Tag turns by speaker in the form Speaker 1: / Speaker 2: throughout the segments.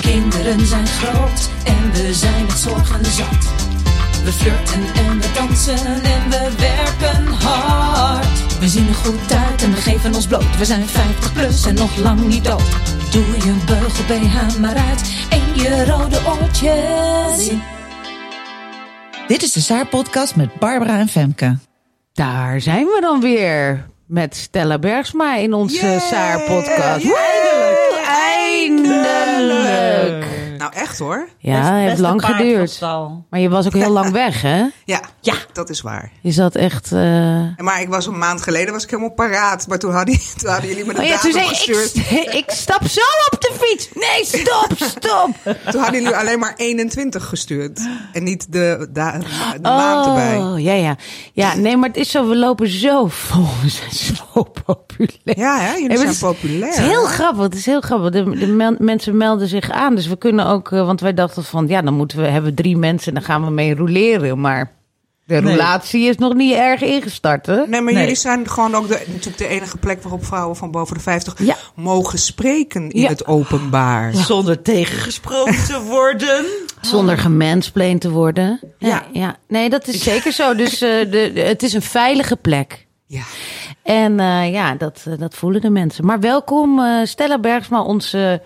Speaker 1: De kinderen zijn groot en we zijn het zorgen zat. We flirten en we dansen en we werken hard. We zien er goed uit en we geven ons bloot. We zijn 50 plus en nog lang niet dood. Doe je beugel BH maar uit en je rode oortjes.
Speaker 2: Dit is de Saar-podcast met Barbara en Femke.
Speaker 3: Daar zijn we dan weer met Stella Bergsma in onze
Speaker 4: Yay!
Speaker 3: Saar-podcast.
Speaker 4: Ja,
Speaker 3: Woe, Eindelijk!
Speaker 4: Nou, echt hoor.
Speaker 3: Ja, het heeft lang geduurd. Maar je was ook heel lang weg, hè?
Speaker 4: Ja, ja, dat is waar.
Speaker 3: Je zat echt... eh,
Speaker 4: Maar ik was een maand geleden was ik helemaal paraat. Maar toen hadden, toen hadden jullie me de
Speaker 3: Oh ja,
Speaker 4: datum
Speaker 3: toen zei
Speaker 4: gestuurd.
Speaker 3: ik, ik stap zo op de fiets. Nee, stop, stop.
Speaker 4: Toen hadden jullie alleen maar 21 gestuurd. En niet de, da- de maand erbij.
Speaker 3: Oh, ja, ja. Ja, nee, maar het is zo, we lopen zo vol. We zijn zo populair.
Speaker 4: Ja, hè? jullie zijn
Speaker 3: het is-
Speaker 4: populair.
Speaker 3: Het is heel grappig. Het is heel grappig. De, de mel- mensen melden zich aan. Dus we kunnen ook, eh, want wij dachten van, ja, dan moeten we hebben drie mensen en dan gaan we mee roleren. Maar de roulatie is nog niet erg ingestart, hè?
Speaker 4: Nee, maar
Speaker 2: Nee.
Speaker 4: jullie zijn gewoon ook de, natuurlijk de enige plek waarop vrouwen van boven de 50
Speaker 3: Ja.
Speaker 4: mogen spreken in
Speaker 3: Ja.
Speaker 4: het openbaar.
Speaker 2: Zonder tegengesproken te worden.
Speaker 3: Zonder gemansplained te worden. Ja.
Speaker 2: Ja.
Speaker 3: ja. Nee, dat is zeker zo. Dus eh, de, de- het is een veilige plek.
Speaker 4: Ja.
Speaker 3: En eh, ja, dat, dat voelen de mensen. Maar welkom eh, Stella Bergsma, onze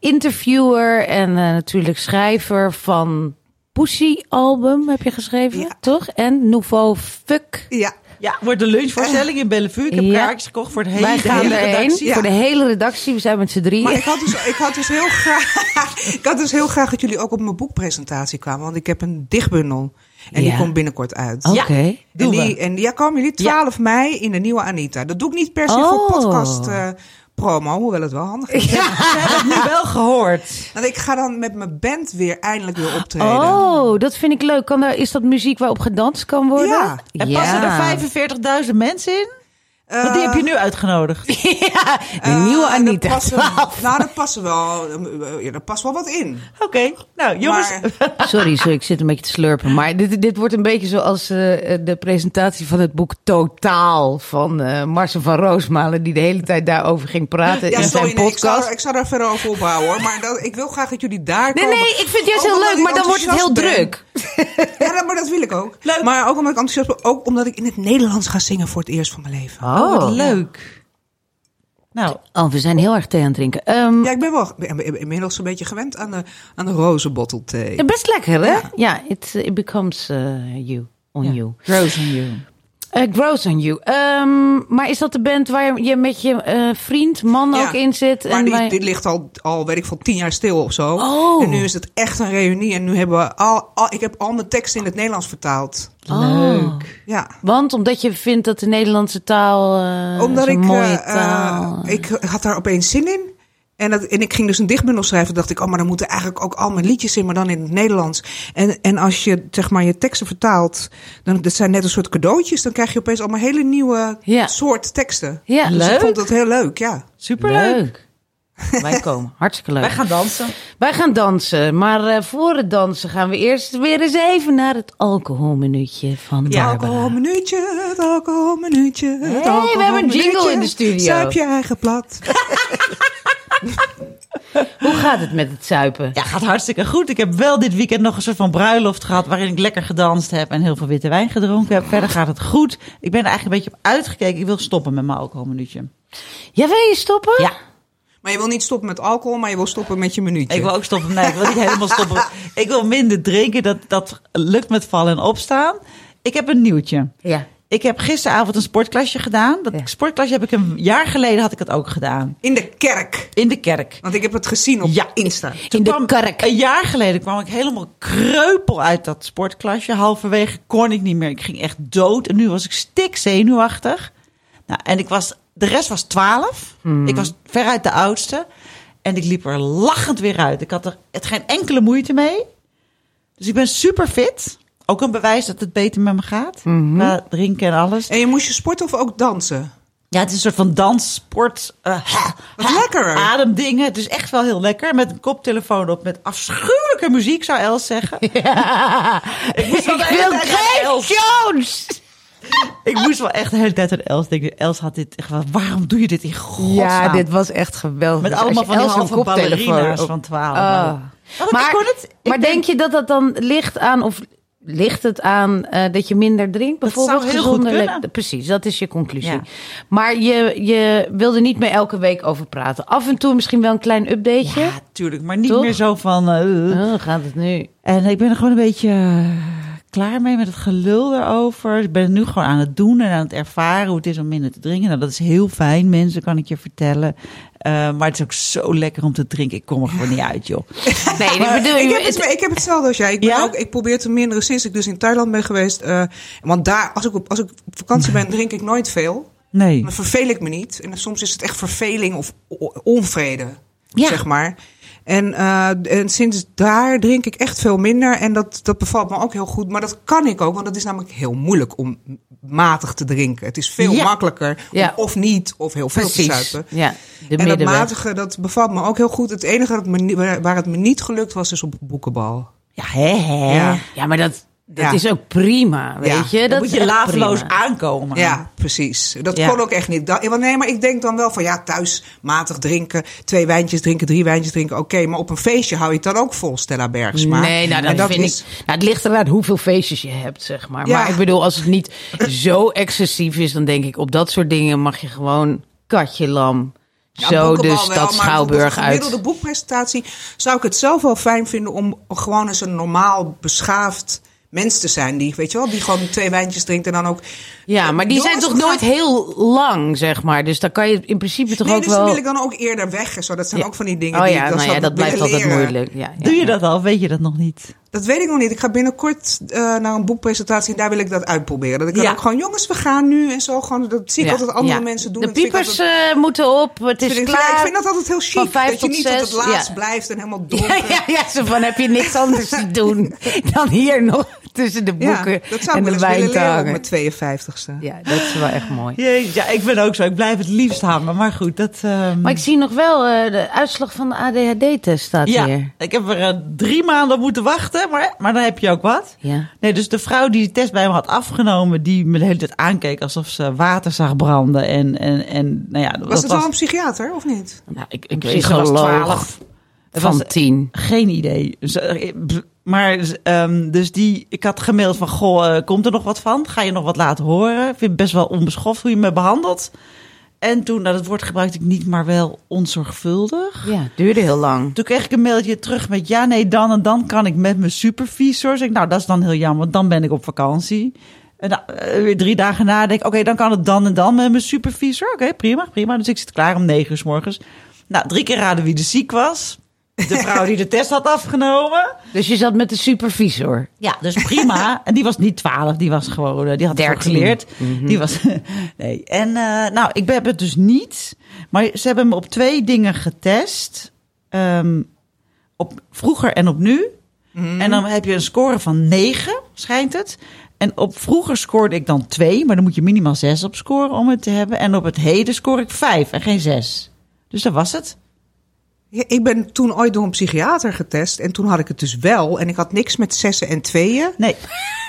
Speaker 3: interviewer en eh, natuurlijk schrijver van Pussy album heb je geschreven,
Speaker 4: Ja.
Speaker 3: toch? En Nouveau Fuck.
Speaker 4: Ja.
Speaker 2: Ja, wordt de lunchvoorstelling in Bellevue. Ik heb
Speaker 3: Ja.
Speaker 2: kaartjes gekocht voor het hele,
Speaker 3: Wij
Speaker 2: de hele
Speaker 3: erheen
Speaker 2: redactie.
Speaker 4: Ja.
Speaker 3: voor de hele redactie. We zijn met z'n drieën.
Speaker 4: Maar ik had, dus, ik, had dus heel graag, ik had dus heel graag dat jullie ook op mijn boekpresentatie kwamen. Want ik heb een dichtbundel. En die komt binnenkort uit.
Speaker 3: Oké.
Speaker 4: En
Speaker 2: Doen
Speaker 4: die,
Speaker 2: we.
Speaker 4: en ja, komen jullie 12 mei in de nieuwe Anita. Dat doe ik niet per se
Speaker 3: Oh.
Speaker 4: voor podcast eh, promo, hoewel het wel handig is.
Speaker 2: Ze hebben het nu wel gehoord.
Speaker 4: Want ik ga dan met mijn band weer eindelijk weer optreden.
Speaker 3: Oh, dat vind ik leuk. Kan daar, is dat muziek waarop gedanst kan worden?
Speaker 4: Ja.
Speaker 2: En passen er 45.000 mensen in? Want die heb je nu uitgenodigd.
Speaker 3: ja, de
Speaker 4: Eh,
Speaker 3: nieuwe Anita.
Speaker 4: passen-
Speaker 3: 12.
Speaker 4: nou, daar passen wel, eh, ja, daar past wel wat in.
Speaker 2: Oké, nou jongens.
Speaker 4: Maar,
Speaker 3: Sorry, sorry, ik zit een beetje te slurpen. Maar dit, dit wordt een beetje zoals eh, de presentatie van het boek Totaal van eh Marcel van Roosmalen, die de hele tijd daarover ging praten
Speaker 4: ja,
Speaker 3: in
Speaker 4: sorry,
Speaker 3: zijn
Speaker 4: nee, ik, zou,
Speaker 3: podcast.
Speaker 4: ik zou daar verder over ophouden hoor. Maar dat, ik wil graag dat jullie daar
Speaker 3: Nee,
Speaker 4: komen.
Speaker 3: nee, ik vind het juist
Speaker 4: Ook
Speaker 3: heel leuk, maar dan wordt het heel
Speaker 4: ben.
Speaker 3: druk.
Speaker 4: Ja, dat- maar dat wil ik ook.
Speaker 2: Leuk.
Speaker 4: Maar ook omdat ik enthousiast ben. Ook omdat ik in het Nederlands ga zingen voor het eerst van mijn leven.
Speaker 2: Oh, wat leuk. Nou,
Speaker 3: Oh, we zijn heel erg thee aan het drinken. Ehm,
Speaker 4: Ja, ik ben wel ben- ben inmiddels een beetje gewend aan de, aan de thee.
Speaker 3: Best lekker, hè? Ja, it, it becomes eh, you, on you.
Speaker 2: Rose on You.
Speaker 3: Eh, grows on you. Ehm, maar is dat de band waar je met je eh, vriend, man
Speaker 4: Ja,
Speaker 3: ook in zit?
Speaker 4: Maar
Speaker 3: en
Speaker 4: die,
Speaker 3: wij-
Speaker 4: die ligt al, al, weet ik veel, tien jaar stil of zo.
Speaker 3: Oh.
Speaker 4: En nu is het echt een reunie. En nu hebben we al, al ik heb al mijn teksten in het Nederlands vertaald.
Speaker 2: Leuk.
Speaker 4: Ja.
Speaker 3: Want omdat je vindt dat de Nederlandse taal eh,
Speaker 4: Omdat
Speaker 3: is een
Speaker 4: ik,
Speaker 3: mooie taal.
Speaker 4: ik had daar opeens zin in. En, dat, en ik ging dus een dichtbundel schrijven. dacht ik, oh, maar dan moeten eigenlijk ook al mijn liedjes in, maar dan in het Nederlands. En, en als je zeg maar je teksten vertaalt, dan dat zijn net een soort cadeautjes. Dan krijg je opeens allemaal hele nieuwe
Speaker 3: Ja.
Speaker 4: soort teksten.
Speaker 3: ja,
Speaker 4: Dus
Speaker 2: Leuk.
Speaker 4: ik vond dat heel leuk, ja.
Speaker 2: Superleuk.
Speaker 3: leuk. Wij komen. Hartstikke leuk.
Speaker 2: Wij gaan dansen.
Speaker 3: Wij gaan dansen. Maar eh, voor het dansen gaan we eerst weer eens even naar het alcoholminuutje van
Speaker 4: Het
Speaker 3: Barbara.
Speaker 4: alcoholminuutje, het alcoholminuutje. Het
Speaker 3: Hey, we hebben een jingle in de studio.
Speaker 4: Zuip je eigen plat.
Speaker 3: Hoe gaat het met het zuipen?
Speaker 2: Ja, gaat hartstikke goed. Ik heb wel dit weekend nog een soort van bruiloft gehad... waarin ik lekker gedanst heb en heel veel witte wijn gedronken heb. Verder gaat het goed. Ik ben er eigenlijk een beetje op uitgekeken. Ik wil stoppen met mijn alcoholminuutje.
Speaker 3: Ja, wil je stoppen?
Speaker 2: Ja,
Speaker 4: Maar je wil niet stoppen met alcohol, maar je wil stoppen met je minuutje.
Speaker 2: ik wil ook stoppen. Nee, ik wil niet helemaal stoppen. Ik wil minder drinken. Dat, dat lukt met vallen en opstaan. Ik heb een nieuwtje.
Speaker 3: Ja.
Speaker 2: Ik heb gisteravond een sportklasje gedaan. Dat
Speaker 3: Ja.
Speaker 2: sportklasje heb ik een jaar geleden had ik het ook gedaan.
Speaker 4: In de kerk.
Speaker 2: In de kerk.
Speaker 4: Want ik heb het gezien op
Speaker 2: Ja.
Speaker 4: Insta.
Speaker 2: Toen
Speaker 3: In de
Speaker 2: kwam-
Speaker 3: kerk.
Speaker 2: Een jaar geleden kwam ik helemaal kreupel uit dat sportklasje. Halverwege kon ik niet meer. Ik ging echt dood. En nu was ik stik zenuwachtig. Nou, en ik was, de rest was 12. Ik was veruit de oudste. En ik liep er lachend weer uit. Ik had er het geen enkele moeite mee. Dus ik ben super fit. Ook een bewijs dat het beter met me gaat. Qua drinken en alles.
Speaker 4: En je moest je sporten of ook dansen?
Speaker 2: Ja, het is een soort van dans, sport, eh,
Speaker 4: Wat lekker.
Speaker 2: ademdingen. Het is echt wel heel lekker. Met een koptelefoon op, met afschuwelijke muziek, zou Els zeggen. Ik, moest wel de hele
Speaker 3: wil Grace. Jones!
Speaker 2: Ik moest wel echt de hele tijd aan Els denken. Els had dit echt wel. Waarom doe je dit in godsnaam?
Speaker 3: Ja, dit was echt geweldig.
Speaker 2: Met
Speaker 3: Dus
Speaker 2: allemaal van die halve
Speaker 3: koptelefoon
Speaker 2: ballerina's
Speaker 3: op-
Speaker 2: van 12.
Speaker 3: Ah.
Speaker 2: Maar, ik
Speaker 3: Maar,
Speaker 2: kon het. Ik
Speaker 3: maar denk je dat dat dan ligt aan, of ligt het aan eh, dat je minder drinkt?
Speaker 2: Dat zou
Speaker 3: Bijvoorbeeld
Speaker 2: heel goed
Speaker 3: gezonder
Speaker 2: kunnen.
Speaker 3: Precies, dat is je conclusie.
Speaker 2: Ja.
Speaker 3: Maar je, je wilde niet meer elke week over praten. Af en toe misschien wel een klein updateje.
Speaker 2: Ja, tuurlijk. Maar niet
Speaker 3: Toch?
Speaker 2: meer zo van...
Speaker 3: Oh, gaat het nu?
Speaker 2: En ik ben er gewoon een beetje klaar mee met het gelul erover. Ik ben het nu gewoon aan het doen en aan het ervaren hoe het is om minder te drinken. Nou, dat is heel fijn, mensen, kan ik je vertellen. Eh, maar het is ook zo lekker om te drinken. Ik kom er gewoon niet uit, joh.
Speaker 3: Nee, ik bedoel,
Speaker 4: ik, heb het, ik heb hetzelfde als jij. Ik, ben
Speaker 2: Ja?
Speaker 4: ook, ik probeer te minderen sinds ik dus in Thailand ben geweest. eh, want daar, als ik, op, als ik op vakantie ben, drink ik nooit veel.
Speaker 2: Nee.
Speaker 4: Dan verveel ik me niet. En soms is het echt verveling of onvrede,
Speaker 2: Ja.
Speaker 4: zeg maar. En, eh, en sinds daar drink ik echt veel minder. En dat, dat bevalt me ook heel goed. Maar dat kan ik ook, want het is namelijk heel moeilijk om matig te drinken. Het is veel
Speaker 2: Ja.
Speaker 4: makkelijker
Speaker 3: Ja.
Speaker 4: om of niet of heel veel te zuipen.
Speaker 3: Ja, de
Speaker 4: En dat matige, dat bevalt me ook heel goed. Het enige dat me, waar waar het me niet gelukt was, is op boekenbal.
Speaker 2: Ja, hè, hè.
Speaker 4: Ja.
Speaker 3: Ja, maar dat, dat
Speaker 4: Ja.
Speaker 3: is ook prima, weet
Speaker 4: Ja,
Speaker 3: je.
Speaker 2: Dan
Speaker 3: dat
Speaker 2: moet je
Speaker 3: prima.
Speaker 2: aankomen.
Speaker 4: Ja, precies. Dat
Speaker 2: Ja.
Speaker 4: kon ook echt niet. Dat, want nee, maar ik denk dan wel van ja, thuis matig drinken, twee wijntjes drinken, drie wijntjes drinken, oké. maar op een feestje hou je het dan ook vol, Stella Bergsma.
Speaker 3: Nee, nou, dat, vind
Speaker 4: is-
Speaker 3: ik. Nou, het ligt eraan hoeveel feestjes je hebt, zeg maar.
Speaker 4: Ja.
Speaker 3: Maar ik bedoel, als het niet zo excessief is, dan denk ik op dat soort dingen mag je gewoon katje lam.
Speaker 4: Ja,
Speaker 3: zo de stad
Speaker 4: maar bijvoorbeeld
Speaker 3: Schouwburg uit.
Speaker 4: gemiddelde boekpresentatie zou ik het zelf wel fijn vinden om gewoon eens een normaal beschaafd mens te zijn. Die, weet je wel, die gewoon twee wijntjes drinkt en dan ook...
Speaker 3: Ja, maar die zijn toch nooit heel lang, zeg maar. Dus dan kan je in principe toch
Speaker 4: Nee,
Speaker 3: ook
Speaker 4: dus
Speaker 3: wel...
Speaker 4: wil ik dan ook eerder weg. Zo, dat zijn
Speaker 3: Ja.
Speaker 4: ook van die dingen
Speaker 3: oh
Speaker 4: die
Speaker 3: ja,
Speaker 4: ik dan
Speaker 3: nou
Speaker 4: zou
Speaker 3: ja, dat blijft altijd moeilijk. Ja, ja,
Speaker 2: Doe je
Speaker 3: ja.
Speaker 2: dat al? Weet je dat nog niet?
Speaker 4: Dat weet ik nog niet. Ik ga binnenkort eh, naar een boekpresentatie en daar wil ik dat uitproberen. Dat ik dan
Speaker 2: Ja.
Speaker 4: ook gewoon, jongens, we gaan nu en zo. Gewoon, dat zie ik
Speaker 3: Ja,
Speaker 4: altijd andere
Speaker 3: ja.
Speaker 4: mensen doen.
Speaker 3: De piepers
Speaker 4: altijd-
Speaker 3: eh, moeten op, het is
Speaker 4: vind ik,
Speaker 3: klaar.
Speaker 4: ik vind dat altijd heel chic. Dat je niet tot het laatst
Speaker 3: ja.
Speaker 4: blijft en helemaal
Speaker 3: Ja,
Speaker 4: dronken.
Speaker 3: ja, ja, zo van heb je niks anders te doen dan hier nog tussen de
Speaker 4: Ja,
Speaker 3: boeken
Speaker 4: dat zou
Speaker 3: en de wijn
Speaker 4: willen
Speaker 3: te
Speaker 4: leren op
Speaker 3: hangen.
Speaker 4: mijn 52ste.
Speaker 3: Ja, dat is wel echt mooi.
Speaker 2: Ja, ik ben ook zo. Ik blijf het liefst hangen. Maar goed, dat... ehm,
Speaker 3: Maar ik zie nog wel eh, de uitslag van de ADHD-test staat
Speaker 2: ja,
Speaker 3: hier.
Speaker 2: ik heb er drie maanden op moeten wachten. Maar, maar dan heb je ook wat.
Speaker 3: Ja.
Speaker 2: Nee, dus de vrouw die de test bij me had afgenomen, die me de hele tijd aankeek alsof ze water zag branden. En, en, en nou ja, dat
Speaker 4: Was het wel een psychiater of niet?
Speaker 2: Nou, ik,
Speaker 3: Een
Speaker 2: ik weet, ze was
Speaker 3: psycholoog
Speaker 2: 12. Het
Speaker 3: van
Speaker 2: was
Speaker 3: tien.
Speaker 2: geen idee. Dus, eh, Maar ehm, dus die, ik had gemaild van, goh, eh, komt er nog wat van? Ga je nog wat laten horen? Ik vind het best wel onbeschoft hoe je me behandelt. En toen, nou, dat woord gebruikte ik niet, maar wel onzorgvuldig.
Speaker 3: Ja, duurde heel lang.
Speaker 2: Toen kreeg ik een mailtje terug met ja, nee, dan en dan kan ik met mijn supervisor. Zeg ik, nou, dat is dan heel jammer, want dan ben ik op vakantie. En nou, weer drie dagen na denk ik, oké, dan kan het dan en dan met mijn supervisor. Oké, prima, prima. Dus ik zit klaar om negen uur 's morgens. Nou, drie keer raden wie er ziek was. De vrouw die de test had afgenomen.
Speaker 3: Dus je zat met de supervisor.
Speaker 2: Ja, dus prima. en die was niet 12, die was gewoon, eh, die had het ook
Speaker 3: 13.
Speaker 2: geleerd. Die was, nee. En eh, nou, ik heb het dus niet. Maar ze hebben me op twee dingen getest. Ehm, op vroeger en op nu. En dan heb je een score van 9, schijnt het. En op vroeger scoorde ik dan 2, maar dan moet je minimaal 6 op scoren om het te hebben. En op het heden score ik 5 en geen 6. Dus dat was het.
Speaker 4: Ik ben toen ooit door een psychiater getest en toen had ik het dus wel. En ik had niks met zessen en tweeën.
Speaker 2: Nee,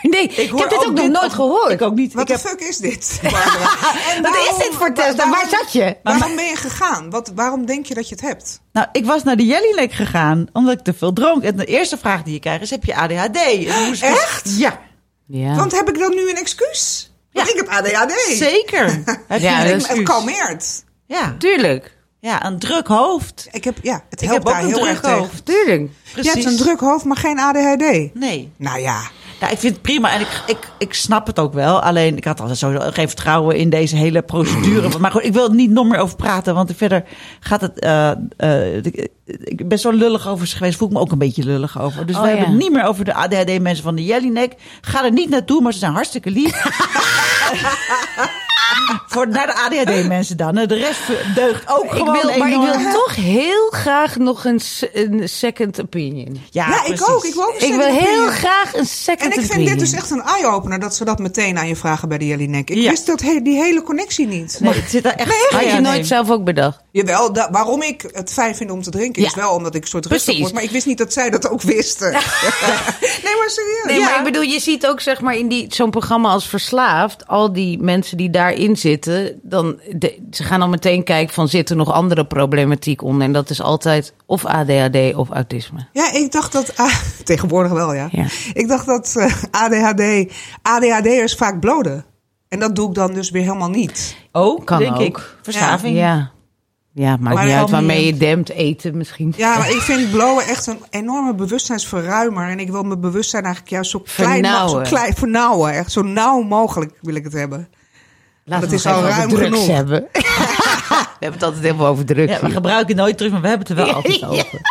Speaker 3: Nee, ik,
Speaker 2: hoor
Speaker 3: heb dit ook nog nooit
Speaker 2: op-
Speaker 3: gehoord.
Speaker 2: Ik ook niet.
Speaker 4: Wat
Speaker 2: ik
Speaker 4: de
Speaker 2: heb,
Speaker 4: fuck is dit? En
Speaker 3: Wat is dit voor test? En
Speaker 4: waarom-
Speaker 3: waar zat je?
Speaker 4: Waarom ben je gegaan? Wat, waarom denk je dat je het hebt?
Speaker 2: Nou, ik was naar de Jellylek gegaan omdat ik te veel dronk. En de eerste vraag die je krijgt is, heb je ADHD? Ik-
Speaker 4: Echt?
Speaker 2: Ja,
Speaker 3: Ja.
Speaker 4: Want heb ik dan nu een excuus? Want
Speaker 2: Ja.
Speaker 4: ik heb ADHD.
Speaker 2: zeker. heb je
Speaker 3: Ja,
Speaker 4: Ik
Speaker 2: excuus?
Speaker 4: kalmeerd.
Speaker 2: Ja,
Speaker 3: Tuurlijk.
Speaker 2: Ja, een druk hoofd.
Speaker 4: Ik heb, ja, het
Speaker 2: Ik
Speaker 4: helpt
Speaker 2: heb ook
Speaker 4: daar
Speaker 2: een
Speaker 4: heel
Speaker 2: druk
Speaker 4: erg tegen.
Speaker 2: hoofd.
Speaker 3: Tuurlijk.
Speaker 4: Je hebt een druk hoofd, maar geen ADHD.
Speaker 2: Nee.
Speaker 4: Nou ja,
Speaker 2: Ja, ik vind het prima en ik, ik, ik snap het ook wel. Alleen ik had altijd sowieso geen vertrouwen in deze hele procedure. maar goed, ik wil er niet nog meer over praten, want verder gaat het. eh, eh, ik, ben zo lullig over ze geweest, voel ik me ook een beetje lullig over. Dus
Speaker 3: Oh,
Speaker 2: we hebben het niet meer over de ADHD-mensen van de Jellinek. Ga er niet naartoe, maar ze zijn hartstikke lief. Voor, naar de ADHD-mensen dan. hè. De rest deugt ook
Speaker 3: Ik
Speaker 2: gewoon
Speaker 3: wil, maar ik wil toch heel graag nog een, een second opinion.
Speaker 4: Ja, ik ook. Ik wil ook een
Speaker 3: Ik wil heel
Speaker 4: opinion.
Speaker 3: graag een second
Speaker 4: En ik
Speaker 3: opinion.
Speaker 4: vind dit dus echt een eye-opener dat ze dat meteen aan je vragen bij de Jellinek. Ik
Speaker 2: Ja.
Speaker 4: wist dat he- die hele connectie niet.
Speaker 2: Nee, het zit er echt...
Speaker 4: Nee,
Speaker 3: Had je nooit
Speaker 2: nee.
Speaker 3: zelf ook bedacht?
Speaker 4: Jawel, da- waarom ik het fijn vind om te drinken is wel omdat ik soort rustig
Speaker 3: Precies.
Speaker 4: word. Maar ik wist niet dat zij dat ook wisten. nee, maar serieus.
Speaker 3: Nee,
Speaker 4: Ja.
Speaker 3: maar ik bedoel, je ziet ook zeg maar in die, zo'n programma als Verslaafd, al die mensen die daarin zitten, dan, de- ze gaan dan meteen kijken van zit er nog andere problematiek onder. En dat is altijd of ADHD of autisme.
Speaker 4: Ja, ik dacht dat... ah, tegenwoordig wel, ja.
Speaker 3: Ja.
Speaker 4: Ik dacht dat eh, ADHD... ADHD'ers vaak bloden. En dat doe ik dan dus weer helemaal niet.
Speaker 2: Ook,
Speaker 3: Kan
Speaker 2: denk
Speaker 3: ook.
Speaker 2: ik. Verslaving.
Speaker 3: Ja. Ja, maakt
Speaker 4: Maar
Speaker 3: niet uit waarmee je dempt, eten misschien.
Speaker 4: Ja, maar ik vind blowen echt een enorme bewustzijnsverruimer. En ik wil mijn bewustzijn eigenlijk juist zo klein mogelijk... Zo
Speaker 3: Vernauwen.
Speaker 4: klein, vernauwen. Echt zo nauw mogelijk wil ik het hebben.
Speaker 3: Laten
Speaker 4: Dat
Speaker 3: we
Speaker 4: is al ruim
Speaker 3: drugs
Speaker 4: genoeg.
Speaker 3: hebben. we hebben het altijd heel over drugs.
Speaker 2: Ja, we gebruiken nooit terug, maar we hebben het er wel altijd over.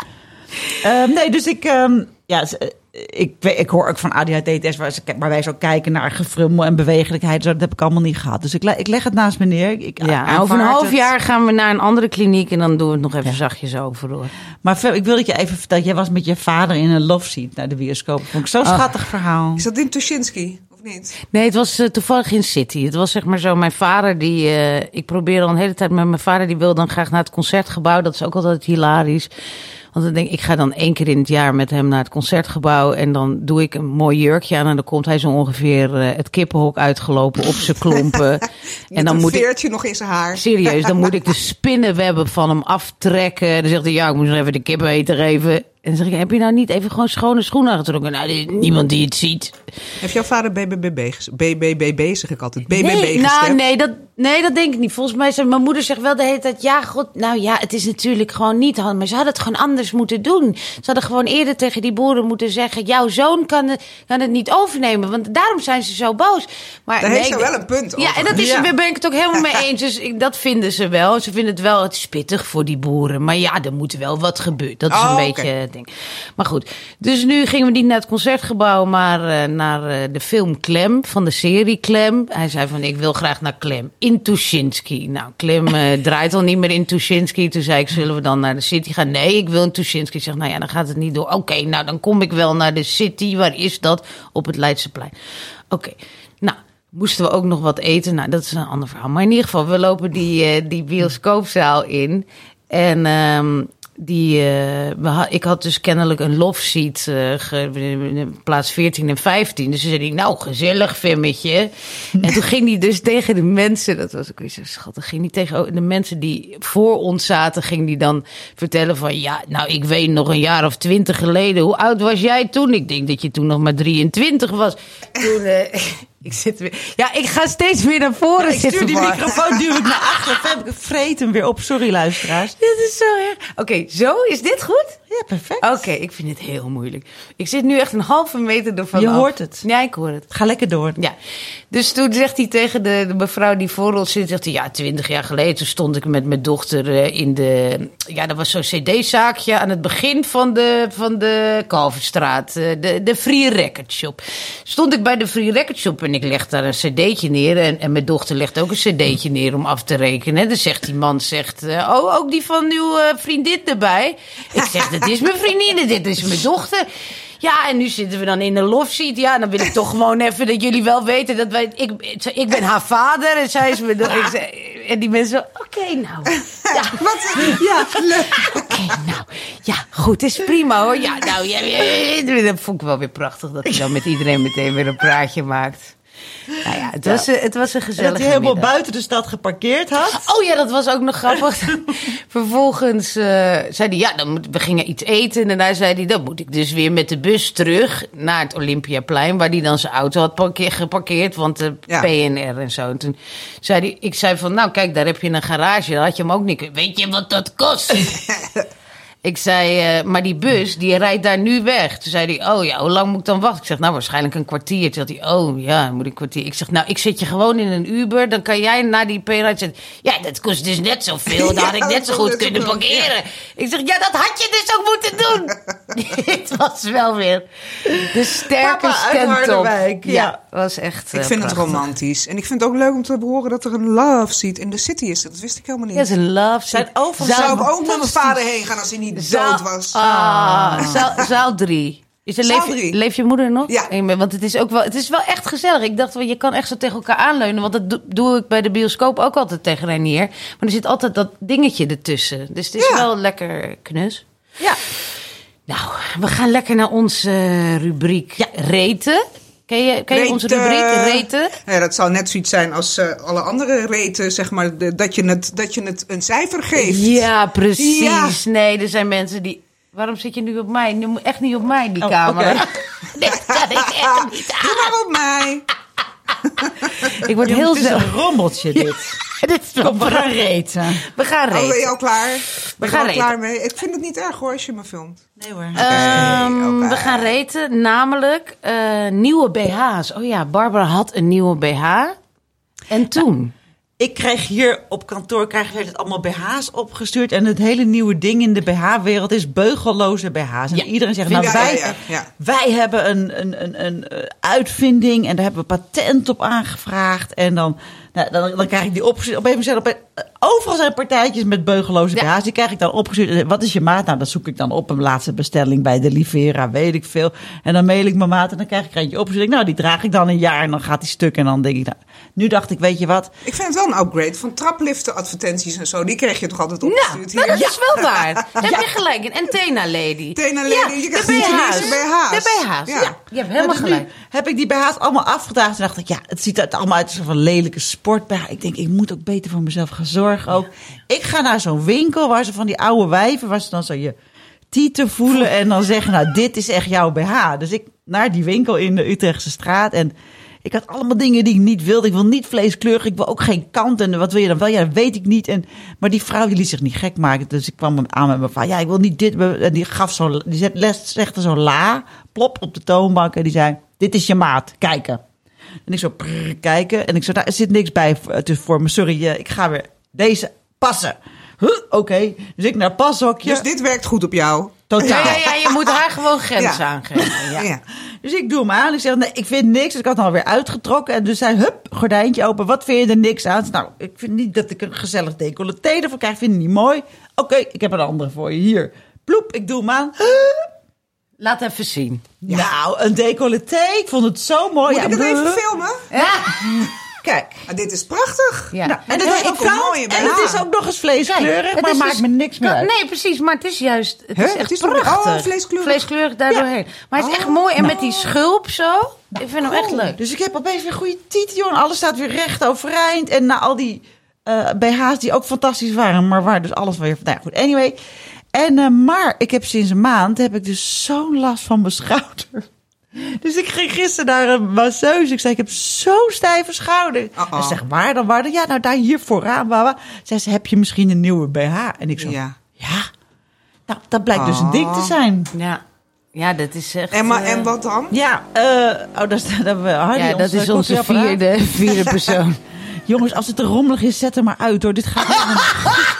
Speaker 2: Ehm, nee, dus ik, ehm, ja, eh, ik, ik hoor ook van ADHD-test waar, ze- waar wij zo kijken naar gefrummel en bewegelijkheid. Zo, dat heb ik allemaal niet gehad. Dus ik, ik leg het naast me neer. Ik,
Speaker 3: Ja, over een half
Speaker 2: het.
Speaker 3: jaar gaan we naar een andere kliniek en dan doen we het nog even zachtjes over hoor.
Speaker 2: Maar ik wil dat je even vertellen. Jij was met je vader in een love seat naar de bioscoop. Vond ik zo'n
Speaker 3: Ah.
Speaker 2: schattig verhaal.
Speaker 4: Is dat in Tuschinski, of niet?
Speaker 3: Nee, het was eh, toevallig in City. Het was zeg maar zo, mijn vader die... eh, ik probeer al een hele tijd met mijn vader, die wil dan graag naar het concertgebouw. Dat is ook altijd hilarisch. Want dan denk ik, ik ga dan één keer in het jaar met hem naar het concertgebouw. En dan doe ik een mooi jurkje aan. En dan komt hij zo ongeveer eh, het kippenhok uitgelopen op zijn klompen. en dan moet ik...
Speaker 4: veertje nog in zijn haar.
Speaker 3: Serieus, dan moet ik de spinnenwebben van hem aftrekken. Dan zegt hij, ja, ik moet nog even de kippeneter geven. En dan zeg ik, heb je nou niet even gewoon schone schoenen aangetrokken? Nou, niemand die het ziet.
Speaker 4: Heeft jouw vader BBBB, BBBB zeg ik altijd, BBB
Speaker 3: nee,
Speaker 4: gestemd?
Speaker 3: nou, nee, dat, nee, dat denk ik niet. Volgens mij zei mijn moeder zegt wel de hele tijd... Ja, god, nou ja, het is natuurlijk gewoon niet handig. Maar ze hadden het gewoon anders moeten doen. Ze hadden gewoon eerder tegen die boeren moeten zeggen... Jouw zoon kan het, kan het niet overnemen. Want daarom zijn ze zo boos. Maar
Speaker 4: Daar
Speaker 3: nee,
Speaker 4: heeft ze wel een punt over.
Speaker 3: Ja, en dat is,
Speaker 2: Ja.
Speaker 3: daar ben ik het ook helemaal mee eens. Dus ik, dat vinden ze wel. Ze vinden het wel het is pittig voor die boeren. Maar ja, er moet wel wat gebeuren. Dat is
Speaker 4: Oh,
Speaker 3: een
Speaker 4: oké.
Speaker 3: beetje ding. Maar goed, dus nu gingen we niet naar het concertgebouw, maar eh, naar eh, de film Clem, van de serie Clem. Hij zei van, ik wil graag naar Clem, in Tuschinski. Nou, Clem eh, draait al niet meer in Tuschinski. Toen zei ik, zullen we dan naar de City gaan? Nee, ik wil in Tuschinski. Ik zeg, nou ja, dan gaat het niet door. Oké, nou dan kom ik wel naar de City. Waar is dat? Op het Leidseplein. Oké, nou... Moesten we ook nog wat eten? Nou, dat is een ander verhaal. Maar in ieder geval, we lopen die, die bioscoopzaal in. En ehm, die, eh, ik had dus kennelijk een love seat, eh, ge- plaats 14 en 15. Dus toen zei hij, nou, gezellig, Femmetje. en toen ging hij dus tegen de mensen, dat was ook weer zo schattig, ging hij tegen de mensen die voor ons zaten, ging hij dan vertellen van, ja, nou, ik weet nog een jaar of twintig geleden, hoe oud was jij toen? Ik denk dat je toen nog maar 23 was. Toen, eh, ik zit weer, ja, ik ga steeds weer naar voren
Speaker 2: Ik stuur
Speaker 3: zitten.
Speaker 2: die microfoon duw ik naar achter. Ik vreet hem weer op. Sorry, luisteraars.
Speaker 3: Dit is zo erg. Oké, zo? Is dit goed?
Speaker 2: Ja, perfect.
Speaker 3: Oké, ik vind het heel moeilijk. Ik zit nu echt een halve meter ervan
Speaker 2: Je
Speaker 3: af.
Speaker 2: hoort het.
Speaker 3: Ja, ik hoor het.
Speaker 2: Ga lekker door.
Speaker 3: Ja, dus toen zegt hij tegen de, de mevrouw die voor ons zit, zegt hij, ja, twintig jaar geleden, toen stond ik met mijn dochter eh, in de, ja, dat was zo'n cd-zaakje aan het begin van de, van de Kalverstraat, eh, de, de Free Record Shop. Stond ik bij de Free Record Shop en ik leg daar een cd'tje neer en, en mijn dochter legt ook een cd'tje neer om af te rekenen. Dan zegt die man, zegt, eh, oh, ook die van uw eh, vriendin erbij? Ik zeg, dat is mijn vriendin, dit is mijn dochter. Ja, en nu zitten we dan in een love seat. Ja, dan wil ik toch gewoon even dat jullie wel weten dat wij. Ik, ik ben haar vader en zij is mijn do- ik zei- En die mensen, oké, nou. Ja,
Speaker 4: Wat? Ja, leuk.
Speaker 3: oké, nou. Ja, goed, is prima hoor. Ja, nou, ja, ja, ja, dat vond ik wel weer prachtig dat hij dan met iedereen meteen weer een praatje maakt. Nou ja, het was, een- het was een
Speaker 2: En
Speaker 3: gezellige
Speaker 2: dat hij helemaal
Speaker 3: middag.
Speaker 2: buiten de stad geparkeerd had.
Speaker 3: Oh ja, dat was ook nog grappig. Vervolgens eh, zei hij, ja, dan moet, we gingen iets eten. En daarna zei hij, dan moet ik dus weer met de bus terug naar het Olympiaplein. Waar hij dan zijn auto had parkeer, geparkeerd, want de
Speaker 4: Ja.
Speaker 3: PNR en zo. En toen zei hij, ik zei van, nou kijk, daar heb je een garage. Daar had je hem ook niet. Weet je wat dat kost? Ik zei, eh, maar die bus, die rijdt daar nu weg. Toen zei hij, oh ja, hoe lang moet ik dan wachten? Ik zeg, nou, waarschijnlijk een kwartier. Toen had hij, oh ja, moet ik een kwartier. Ik zeg, nou, ik zit je gewoon in een Uber. Dan kan jij naar die zitten. Ja, dat kost dus net zoveel. Dan had ik net zo
Speaker 4: dat
Speaker 3: goed kunnen parkeren. Ik zeg, ja, dat had je dus ook moeten doen. Dit was wel weer de sterke
Speaker 2: Papa uit
Speaker 3: Ja,
Speaker 2: ja.
Speaker 3: was echt
Speaker 4: Ik
Speaker 3: eh,
Speaker 4: vind het romantisch. En ik vind het ook leuk om te horen dat er een love seat in de city is. Dat wist ik helemaal niet.
Speaker 3: Ja, ze love
Speaker 2: Zijn
Speaker 3: seat.
Speaker 4: Zou ik ook met mijn vader heen gaan als hij niet
Speaker 3: Zaal-
Speaker 4: dood was?
Speaker 3: Ah, zaal, zaal drie. Is er, leef, je moeder nog?
Speaker 4: Ja.
Speaker 3: Want het is ook wel, het is wel echt gezellig. Ik dacht wel, je kan echt zo tegen elkaar aanleunen. Want dat do- doe ik bij de bioscoop ook altijd tegen Renier. Maar er zit altijd dat dingetje ertussen. Dus het is
Speaker 4: Ja.
Speaker 3: wel lekker knus.
Speaker 2: Ja.
Speaker 3: Nou, we gaan lekker naar onze eh, rubriek reten. Ken je, ken je onze rubriek reten?
Speaker 4: Ja, dat zal net zoiets zijn als eh, alle andere reten, zeg maar. de- dat, je het, dat je het een cijfer geeft.
Speaker 3: Ja, precies.
Speaker 4: Ja.
Speaker 3: Nee, er zijn mensen die... Waarom zit je nu op mij? Nu moet echt niet op mij, die
Speaker 2: Oh,
Speaker 3: camera.
Speaker 2: oké.
Speaker 3: Dit kan ik echt niet aan.
Speaker 4: Doe maar op mij.
Speaker 3: Ik word heel
Speaker 2: Het is een rommeltje dit.
Speaker 3: Dit is wel
Speaker 2: We gaan reten.
Speaker 3: We gaan
Speaker 4: Oh, ben je al klaar? Ben je
Speaker 3: gaan
Speaker 4: al
Speaker 3: reten.
Speaker 4: klaar mee? Ik vind het niet erg hoor, als je me filmt.
Speaker 2: Nee hoor.
Speaker 3: Ehm. We gaan reten, namelijk eh, nieuwe BH's. Oh ja, Barbara had een nieuwe BH. En toen?
Speaker 2: Ik kreeg hier op kantoor krijg werd het allemaal BH's opgestuurd. En het hele nieuwe ding in de BH-wereld is beugelloze BH's. En
Speaker 3: Ja,
Speaker 2: iedereen zegt, nou wij,
Speaker 4: Ja,
Speaker 2: wij hebben een, een, een, een uitvinding en daar hebben we patent op aangevraagd. En dan, nou, dan, dan krijg ik die opgestuurd. Op een moment, een- overal zijn partijtjes met beugelloze
Speaker 3: Ja.
Speaker 2: BH's. Die krijg ik dan opgestuurd. En Wat is je maat? Nou, dat zoek ik dan op. Een laatste bestelling bij de Livera, weet ik veel. En dan mail ik mijn maat en dan krijg ik er eentje opgestuurd. Nou, die draag ik dan een jaar en dan gaat die stuk. En dan denk ik, nou, nu dacht ik, weet je wat?
Speaker 4: Ik vind het wel een upgrade van trapliften advertenties en zo. Die kreeg je toch altijd
Speaker 3: Nou,
Speaker 4: opgestuurd
Speaker 3: nou,
Speaker 4: hier?
Speaker 3: dat is wel waar. Daar heb je gelijk in. En Tena Lady.
Speaker 4: Tena Lady,
Speaker 3: Ja,
Speaker 4: je
Speaker 3: de
Speaker 4: krijgt niet
Speaker 3: BH's. De BH's, ja. Je hebt helemaal
Speaker 2: dus nu
Speaker 3: gelijk.
Speaker 2: heb ik die BH's allemaal afgedragen. Toen dacht ik, ja, het ziet er allemaal uit als een van lelijke sport BH. Ik denk, ik moet ook beter voor mezelf gaan zorgen ook. Ik ga naar zo'n winkel waar ze van die oude wijven, waar ze dan zo je tieten voelen en dan zeggen, nou, dit is echt jouw BH. Dus ik naar die winkel in de Utrechtse straat en ik had allemaal dingen die ik niet wilde. Ik wil niet vleeskleurig, ik wil ook geen kant. En wat wil je dan wel? Ja, dat weet ik niet. En, maar die vrouw die liet zich niet gek maken. Dus ik kwam aan met mijn vader. Ja, ik wil niet dit. En die gaf zo, die zet, les, zegde zo la, plop op de toonbank. En die zei, dit is je maat, kijken. En ik zo prrr, kijken. En ik zo, daar zit niks bij voor- dus voor me. Sorry, eh, ik ga weer deze passen. Huh, Oké, dus ik naar pashokje.
Speaker 4: Dus dit werkt goed op jou.
Speaker 2: Totaal.
Speaker 3: Ja, ja, ja, je moet haar gewoon grenzen
Speaker 4: Ja.
Speaker 3: aangeven. Ja.
Speaker 4: Ja.
Speaker 2: Dus ik doe hem aan. Ik zeg, nee, ik vind niks. Dus ik had hem alweer uitgetrokken. En dus zei, hup, gordijntje open. Wat vind je er niks aan? Nou, ik vind niet dat ik een gezellig decolleté ervan krijg. Ik vind het niet mooi. Oké, ik heb een andere voor je. Hier. Ploep, ik doe hem aan.
Speaker 3: Laat even zien.
Speaker 2: Nou, een decolleté. Ik vond het zo mooi.
Speaker 4: Moet
Speaker 2: Ja,
Speaker 4: ik het even filmen?
Speaker 2: Kijk.
Speaker 4: Ah, dit is prachtig.
Speaker 3: Ja.
Speaker 2: Nou, en het
Speaker 4: is ook
Speaker 2: En het is ook nog eens vleeskleurig.
Speaker 3: Kijk, het
Speaker 2: maar
Speaker 3: is
Speaker 2: maakt
Speaker 3: dus-
Speaker 2: me niks meer uit.
Speaker 3: Nee, precies. Maar het is juist... Het is echt
Speaker 4: Het is
Speaker 3: prachtig.
Speaker 4: oh, vleeskleurig.
Speaker 3: Vleeskleurig daardoorheen. Maar hij is echt
Speaker 4: Oh.
Speaker 3: mooi. En met die schulp zo. ik vind hem echt leuk.
Speaker 2: Dus ik heb opeens weer goede titel, joh. En alles staat weer recht overeind. En na al die eh, BH's die ook fantastisch waren, maar waar dus alles weer... Nou ja, goed, anyway. En, eh, maar ik heb sinds een maand, heb ik dus zo'n last van mijn schouder. Dus ik ging gisteren naar een masseuse. Ik zei, ik heb zo'n stijve schouder. En ze zegt, waar dan, waar dan? Ja, nou daar hier vooraan. Baba. Zei ze, heb je misschien een nieuwe BH? En ik zo, ja.
Speaker 4: Ja.
Speaker 2: Nou, dat blijkt dus een ding te
Speaker 4: Oh.
Speaker 2: zijn.
Speaker 3: Ja. Ja, dat is echt...
Speaker 4: En, maar,
Speaker 3: eh,
Speaker 4: en wat dan?
Speaker 2: Ja, eh, oh, daar staat daar hebben we Hardy,
Speaker 3: Ja, dat is onze vierde, vierde persoon.
Speaker 2: Jongens, als het te rommelig is, zet hem maar uit hoor. Dit gaat helemaal niet.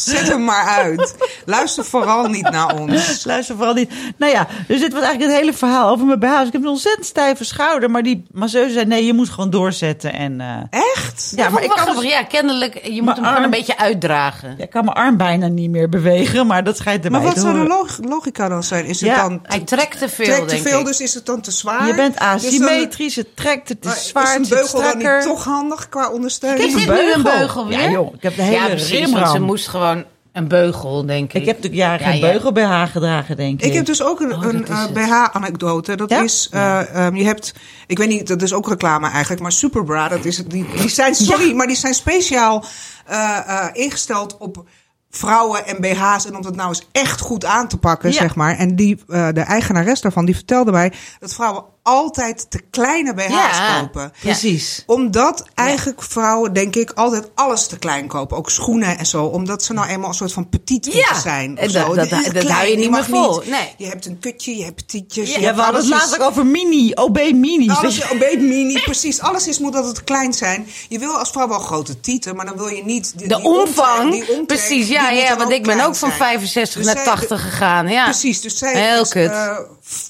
Speaker 4: Zet hem maar uit. Luister vooral niet naar ons.
Speaker 2: Luister vooral niet. Nou ja, dus dit was eigenlijk het hele verhaal over mijn BH. Dus ik heb een ontzettend stijve schouder. Maar die masseuse zei, nee, je moet gewoon doorzetten. En eh,
Speaker 4: Echt?
Speaker 2: ja, maar ik kan, dus-
Speaker 3: Ja, kennelijk. Je moet
Speaker 2: Maar
Speaker 3: hem gewoon een beetje uitdragen.
Speaker 2: ja, ik kan mijn arm bijna niet meer bewegen. Maar dat schijnt erbij
Speaker 4: Maar wat
Speaker 2: te
Speaker 4: zou de log- logica dan zijn? Is het
Speaker 2: Ja,
Speaker 4: dan
Speaker 3: Hij trekt te veel,
Speaker 4: trekt te
Speaker 3: denk
Speaker 4: veel,
Speaker 3: ik.
Speaker 4: dus is het dan te zwaar?
Speaker 2: Je bent
Speaker 4: Dus dan-
Speaker 2: asymmetrisch, het trekt, het
Speaker 4: maar
Speaker 2: is zwaar,
Speaker 4: is
Speaker 2: het
Speaker 4: een beugel dan niet toch handig qua ondersteuning?
Speaker 3: Is dit nu een beugel weer?
Speaker 2: Ja joh, ik heb de hele
Speaker 3: ja, precies, want
Speaker 2: rimram.
Speaker 3: ze moest gewoon een beugel, denk ik.
Speaker 2: Ik heb natuurlijk jaren
Speaker 3: Ja,
Speaker 2: geen
Speaker 3: ja.
Speaker 2: beugel BH gedragen, denk ik.
Speaker 4: Ik heb dus ook een,
Speaker 3: Oh,
Speaker 4: een
Speaker 3: dat is
Speaker 4: eh,
Speaker 3: het.
Speaker 4: BH-anekdote. Dat
Speaker 2: Ja?
Speaker 4: is, eh, ehm, je hebt, ik weet niet, dat is ook reclame eigenlijk, maar Superbra, dat is, het- die, die zijn, sorry, maar die zijn speciaal eh, eh, ingesteld op vrouwen en BH's en om dat nou eens echt goed aan te pakken,
Speaker 2: Ja.
Speaker 4: zeg maar. En die, eh, de eigenares daarvan, die vertelde mij dat vrouwen altijd te kleine BH's
Speaker 3: Ja.
Speaker 4: kopen.
Speaker 2: Precies.
Speaker 4: Omdat eigenlijk vrouwen, denk ik, altijd alles te klein kopen. Ook schoenen en zo. Omdat ze nou eenmaal een soort van petit
Speaker 3: Ja.
Speaker 4: zijn. Of
Speaker 3: dat-
Speaker 4: zo.
Speaker 3: dat- dat
Speaker 4: klein,
Speaker 3: hou je niet meer vol. Nee.
Speaker 4: Je hebt een kutje, je hebt petietjes.
Speaker 2: Ja,
Speaker 4: je hebt
Speaker 2: we hadden het laatst ook over mini, OB minis.
Speaker 4: alles een beetje mini, precies. Alles is moet altijd klein zijn. Je wil als vrouw wel grote tieten, maar dan wil je niet... Die,
Speaker 3: De
Speaker 4: die omtrek-
Speaker 3: omvang,
Speaker 4: die omtrek,
Speaker 3: precies, ja, ja, want ik ben ook van
Speaker 4: zijn.
Speaker 3: 65
Speaker 4: Dus
Speaker 3: naar
Speaker 4: zij-
Speaker 3: 80 gegaan, ja.
Speaker 4: Precies, dus zij
Speaker 3: Heel kut.
Speaker 4: eh,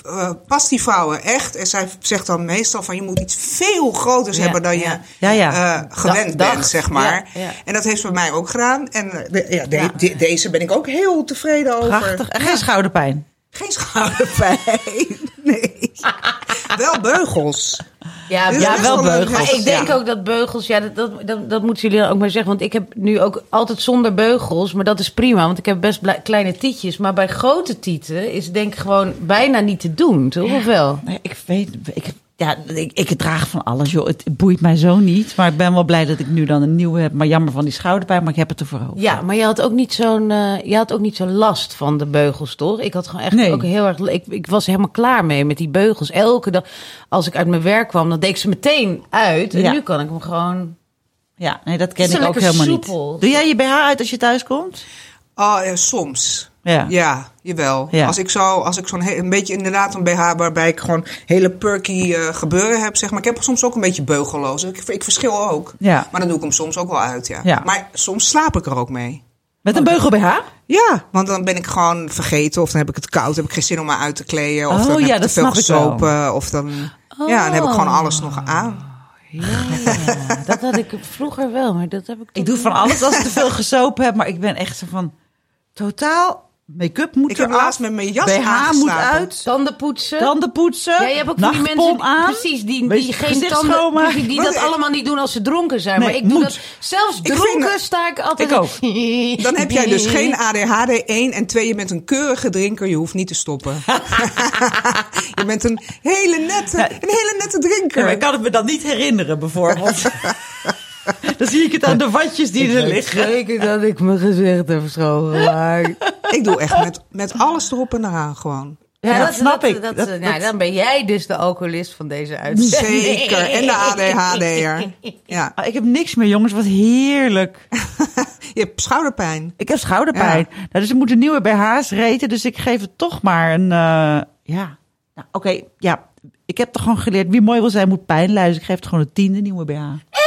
Speaker 4: eh, past die vrouwen echt. En zij zegt dan meestal van je moet iets veel groters
Speaker 3: Ja,
Speaker 4: hebben dan je
Speaker 3: ja.
Speaker 2: Ja, ja.
Speaker 4: eh, gewend bent, zeg maar.
Speaker 3: ja, ja.
Speaker 4: En dat heeft ze bij mij ook gedaan. En eh, de- ja, de-
Speaker 3: Ja.
Speaker 4: de- deze ben ik ook heel tevreden over.
Speaker 2: Prachtig. En geen schouderpijn.
Speaker 4: Geen schouderpijn. Nee. Wel beugels.
Speaker 3: Ja,
Speaker 4: is
Speaker 2: ja, wel beugels.
Speaker 3: Maar ik denk
Speaker 2: Ja.
Speaker 3: ook dat beugels, ja, dat, dat, dat, dat moeten jullie dan ook maar zeggen. Want ik heb nu ook altijd zonder beugels, maar dat is prima. Want ik heb best kleine tietjes. Maar bij grote tieten is het denk ik gewoon bijna niet te doen, toch? Of wel?
Speaker 2: Nee, ik weet, ik, ja, ik, ik draag van alles, joh. Het boeit mij zo niet. Maar ik ben wel blij dat ik nu dan een nieuwe heb. Maar jammer van die schouderpijn, maar ik heb het ervoor over.
Speaker 3: Ja, maar je had ook niet zo'n, eh, je had ook niet zo'n last van de beugels, toch? Ik had gewoon echt
Speaker 2: Nee.
Speaker 3: ook heel erg, ik, ik was helemaal klaar mee met die beugels. Elke dag, als ik uit mijn werk kwam, dan deed ik ze meteen uit. En
Speaker 2: Ja.
Speaker 3: nu kan ik hem gewoon.
Speaker 2: Ja, nee, dat ken ik ook helemaal
Speaker 3: soepel.
Speaker 2: niet. Doe jij je BH uit als je thuis komt?
Speaker 4: Oh, ja, soms.
Speaker 2: Ja.
Speaker 4: Ja, jawel.
Speaker 2: Ja.
Speaker 4: Als ik zo, als ik zo'n een beetje inderdaad een BH waarbij ik gewoon hele perky eh, gebeuren heb, zeg maar. Ik heb soms ook een beetje beugelloos. Ik, ik verschil ook.
Speaker 2: Ja.
Speaker 4: Maar dan doe ik hem soms ook wel uit, ja.
Speaker 2: Ja.
Speaker 4: Maar soms slaap ik er ook mee.
Speaker 2: Met een beugel BH?
Speaker 4: Ja, want dan ben ik gewoon vergeten of dan heb ik het koud, heb ik geen zin om me uit te kleden. Of
Speaker 2: Oh,
Speaker 4: dan heb
Speaker 2: ja,
Speaker 4: ik te veel gesopen. Of dan, ja, dan heb ik gewoon alles nog aan.
Speaker 3: Ja, dat had ik vroeger wel, maar dat heb ik.
Speaker 2: Ik doe van alles als ik te veel gesopen heb. Maar ik ben echt zo van... Totaal, make-up moet
Speaker 4: Ik heb
Speaker 2: eraf,
Speaker 4: laatst met mijn jas
Speaker 2: BH moet uit.
Speaker 3: Tanden poetsen.
Speaker 2: Tanden poetsen.
Speaker 3: Ja, je hebt ook die mensen
Speaker 2: aan.
Speaker 3: precies die, die geen tanden, die, die dat
Speaker 4: ik-
Speaker 3: allemaal niet doen als ze dronken zijn.
Speaker 2: Nee,
Speaker 3: maar ik doe dat zelfs dronken sta ik altijd.
Speaker 2: Ik ook.
Speaker 4: Dan heb jij dus geen ADHD 1 en 2. Je bent een keurige drinker. Je hoeft niet te stoppen. je bent een hele nette, een hele nette
Speaker 2: Ja,
Speaker 4: drinker.
Speaker 2: maar ik kan het me dan niet herinneren, bijvoorbeeld. dan zie ik het aan de watjes die er liggen.
Speaker 3: Zeker dat ik mijn gezicht heb schoongemaakt.
Speaker 4: Ik doe echt met, met alles erop en eraan gewoon.
Speaker 2: Ja, dat snap ik.
Speaker 3: Dat,
Speaker 2: Dat-
Speaker 3: nou,
Speaker 2: dat-
Speaker 3: dan ben jij dus de alcoholist van deze uitzending.
Speaker 4: Zeker. En de ADHD'er. Ja.
Speaker 2: Ah, Ik heb niks meer, jongens. Wat heerlijk.
Speaker 4: Je hebt schouderpijn.
Speaker 2: Ik heb schouderpijn. Nou, dus er moeten nieuwe BH's reten. Dus ik geef het toch maar een... eh, ja. Nou, Oké, ja. Ik heb toch gewoon geleerd... Wie mooi wil zijn, moet pijn. Dus ik geef het gewoon een tiende nieuwe BH.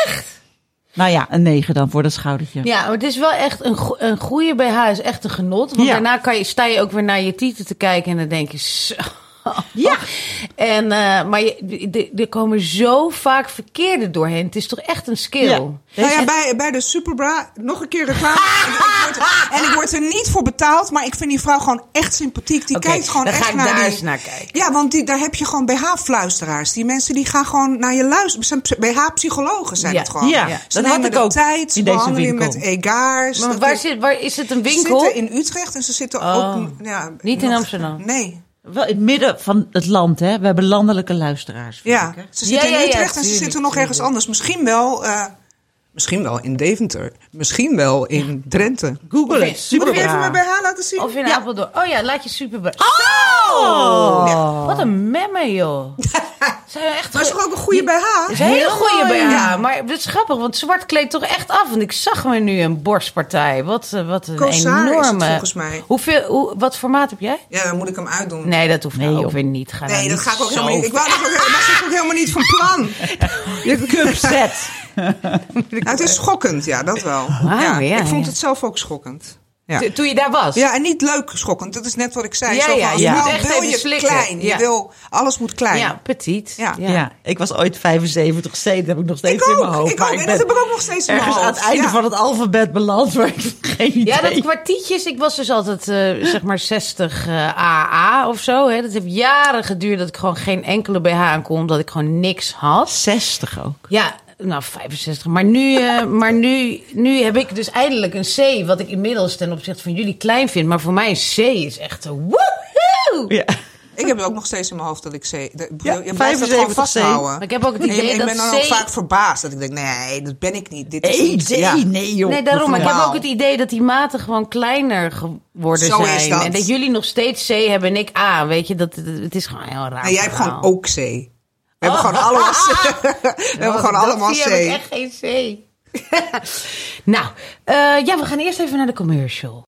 Speaker 2: Echt? Nou ja, een negen dan voor dat schoudertje.
Speaker 3: Ja, maar het is wel echt een, go- een goede BH is echt een genot. Want
Speaker 2: Ja.
Speaker 3: daarna kan je, sta je ook weer naar je tieten te kijken en dan denk je zo.
Speaker 2: Ja.
Speaker 3: En, eh, maar je, er komen zo vaak verkeerde doorheen. Het is toch echt een skill.
Speaker 2: Ja.
Speaker 4: Nou ja, bij, bij de Superbra, nog een keer reclame. en, ik word er, en ik word er niet voor betaald, maar ik vind die vrouw gewoon echt sympathiek. Die kijkt gewoon
Speaker 3: dan
Speaker 4: echt
Speaker 3: ga ik
Speaker 4: naar
Speaker 3: daar
Speaker 4: die-
Speaker 3: eens naar kijken.
Speaker 4: Ja, want die, daar heb je gewoon BH-fluisteraars. Die mensen die gaan gewoon naar je luisteren. BH-psychologen zijn
Speaker 3: Ja.
Speaker 4: het gewoon.
Speaker 2: Ja,
Speaker 4: Ze
Speaker 2: dat
Speaker 4: nemen
Speaker 2: had ik
Speaker 4: de
Speaker 2: ook
Speaker 4: tijd,
Speaker 2: in deze winkel.
Speaker 4: met egaars.
Speaker 3: Maar waar,
Speaker 4: is-
Speaker 3: zit, waar is het een
Speaker 4: Ze
Speaker 3: winkel?
Speaker 4: zitten in Utrecht en ze zitten
Speaker 3: Oh.
Speaker 4: ook... Ja,
Speaker 3: Niet in Amsterdam?
Speaker 4: Nee.
Speaker 2: Wel in het midden van het land, hè. We hebben landelijke luisteraars.
Speaker 4: Ja,
Speaker 2: ik, hè.
Speaker 4: ze zitten
Speaker 3: Ja, ja,
Speaker 4: in
Speaker 3: ja,
Speaker 4: Utrecht en ze zitten nog ergens anders. Misschien wel... eh, Misschien wel in Deventer. Misschien wel in Drenthe.
Speaker 2: Google het.
Speaker 3: in-
Speaker 4: Moet ik
Speaker 2: Super
Speaker 4: even mijn BH laten zien?
Speaker 3: Of in
Speaker 2: Ja.
Speaker 3: Apeldoorn. Oh ja, laat je super...
Speaker 2: Oh!
Speaker 3: Wat een memme, joh. Zijn we echt
Speaker 4: Maar is toch ook een goede BH?
Speaker 3: Het is een hele
Speaker 2: Heel
Speaker 3: goede. BH.
Speaker 2: Ja.
Speaker 3: Maar het is grappig, want zwart kleedt toch echt af. Want ik zag me nu een borstpartij. Wat, eh, wat een
Speaker 4: Corsage is het
Speaker 3: enorme...
Speaker 4: volgens mij.
Speaker 3: Hoeveel, hoe, wat formaat heb jij?
Speaker 4: Ja, dan moet ik hem uitdoen.
Speaker 3: Nee, dat hoeft
Speaker 2: Nee,
Speaker 3: nou ook weer niet. Ga
Speaker 4: Nee,
Speaker 3: nou
Speaker 4: dat
Speaker 3: niet
Speaker 4: ga ik ook
Speaker 3: zo
Speaker 4: helemaal niet. Ik wou dat ook, dat was ook helemaal niet van plan.
Speaker 2: Je cup set.
Speaker 4: Nou, het is schokkend, ja, dat wel. Ja,
Speaker 3: ja,
Speaker 4: ik vond
Speaker 3: ja.
Speaker 4: het zelf ook schokkend. Ja.
Speaker 3: Toen- je daar was?
Speaker 4: ja, en niet leuk schokkend. Dat is net wat ik zei.
Speaker 3: Ja, ja, je moet echt
Speaker 4: wil je klein.
Speaker 3: Ja.
Speaker 4: Je wil, alles moet klein.
Speaker 3: Ja, petit.
Speaker 4: Ja.
Speaker 2: Ja. ik was ooit 75 C. Dat heb ik nog steeds
Speaker 4: Ik
Speaker 2: in mijn
Speaker 4: ook,
Speaker 2: hoofd.
Speaker 4: ik ook. En dat heb ik ook nog steeds in mijn
Speaker 2: aan het einde
Speaker 4: Ja.
Speaker 2: van het alfabet beland. Maar ik geen idee.
Speaker 3: Ja, dat kwartietjes. Ik was dus altijd, eh, zeg maar, 60 eh, AA of zo. Hè. Dat heeft jaren geduurd dat ik gewoon geen enkele BH aan kon. Omdat ik gewoon niks had.
Speaker 2: 60 ook.
Speaker 3: Ja, nou 65. Maar nu, eh, maar nu, nu heb ik dus eindelijk een C. Wat ik inmiddels ten opzichte van jullie klein vind. Maar voor mij een C is echt een woehoe.
Speaker 2: Ja.
Speaker 4: Ik heb ook nog steeds in mijn hoofd dat ik C...
Speaker 2: Ja,
Speaker 4: je blijft het gewoon
Speaker 2: 75 C.
Speaker 4: vasthouden.
Speaker 3: Maar ik heb ook het
Speaker 4: En
Speaker 3: idee
Speaker 4: ik
Speaker 3: dat
Speaker 4: ben dan
Speaker 3: C...
Speaker 4: ook vaak verbaasd. Dat ik denk, nee, dat ben ik niet. Dit is
Speaker 2: Hey,
Speaker 4: niet...
Speaker 2: nee,
Speaker 4: ja.
Speaker 2: nee joh.
Speaker 3: Nee, daarom. Maar ik heb ook het idee dat die maten gewoon kleiner geworden
Speaker 4: Zo is
Speaker 3: zijn.
Speaker 4: dat.
Speaker 3: En dat jullie nog steeds C hebben en ik A. Weet je, dat, het is gewoon heel raar.
Speaker 4: Nee, jij hebt gewoon ook C. We hebben gewoon allemaal C. We hebben gewoon allemaal
Speaker 3: heb ik
Speaker 4: C.
Speaker 3: echt geen C. nou, eh, ja, we gaan eerst even naar de commercial.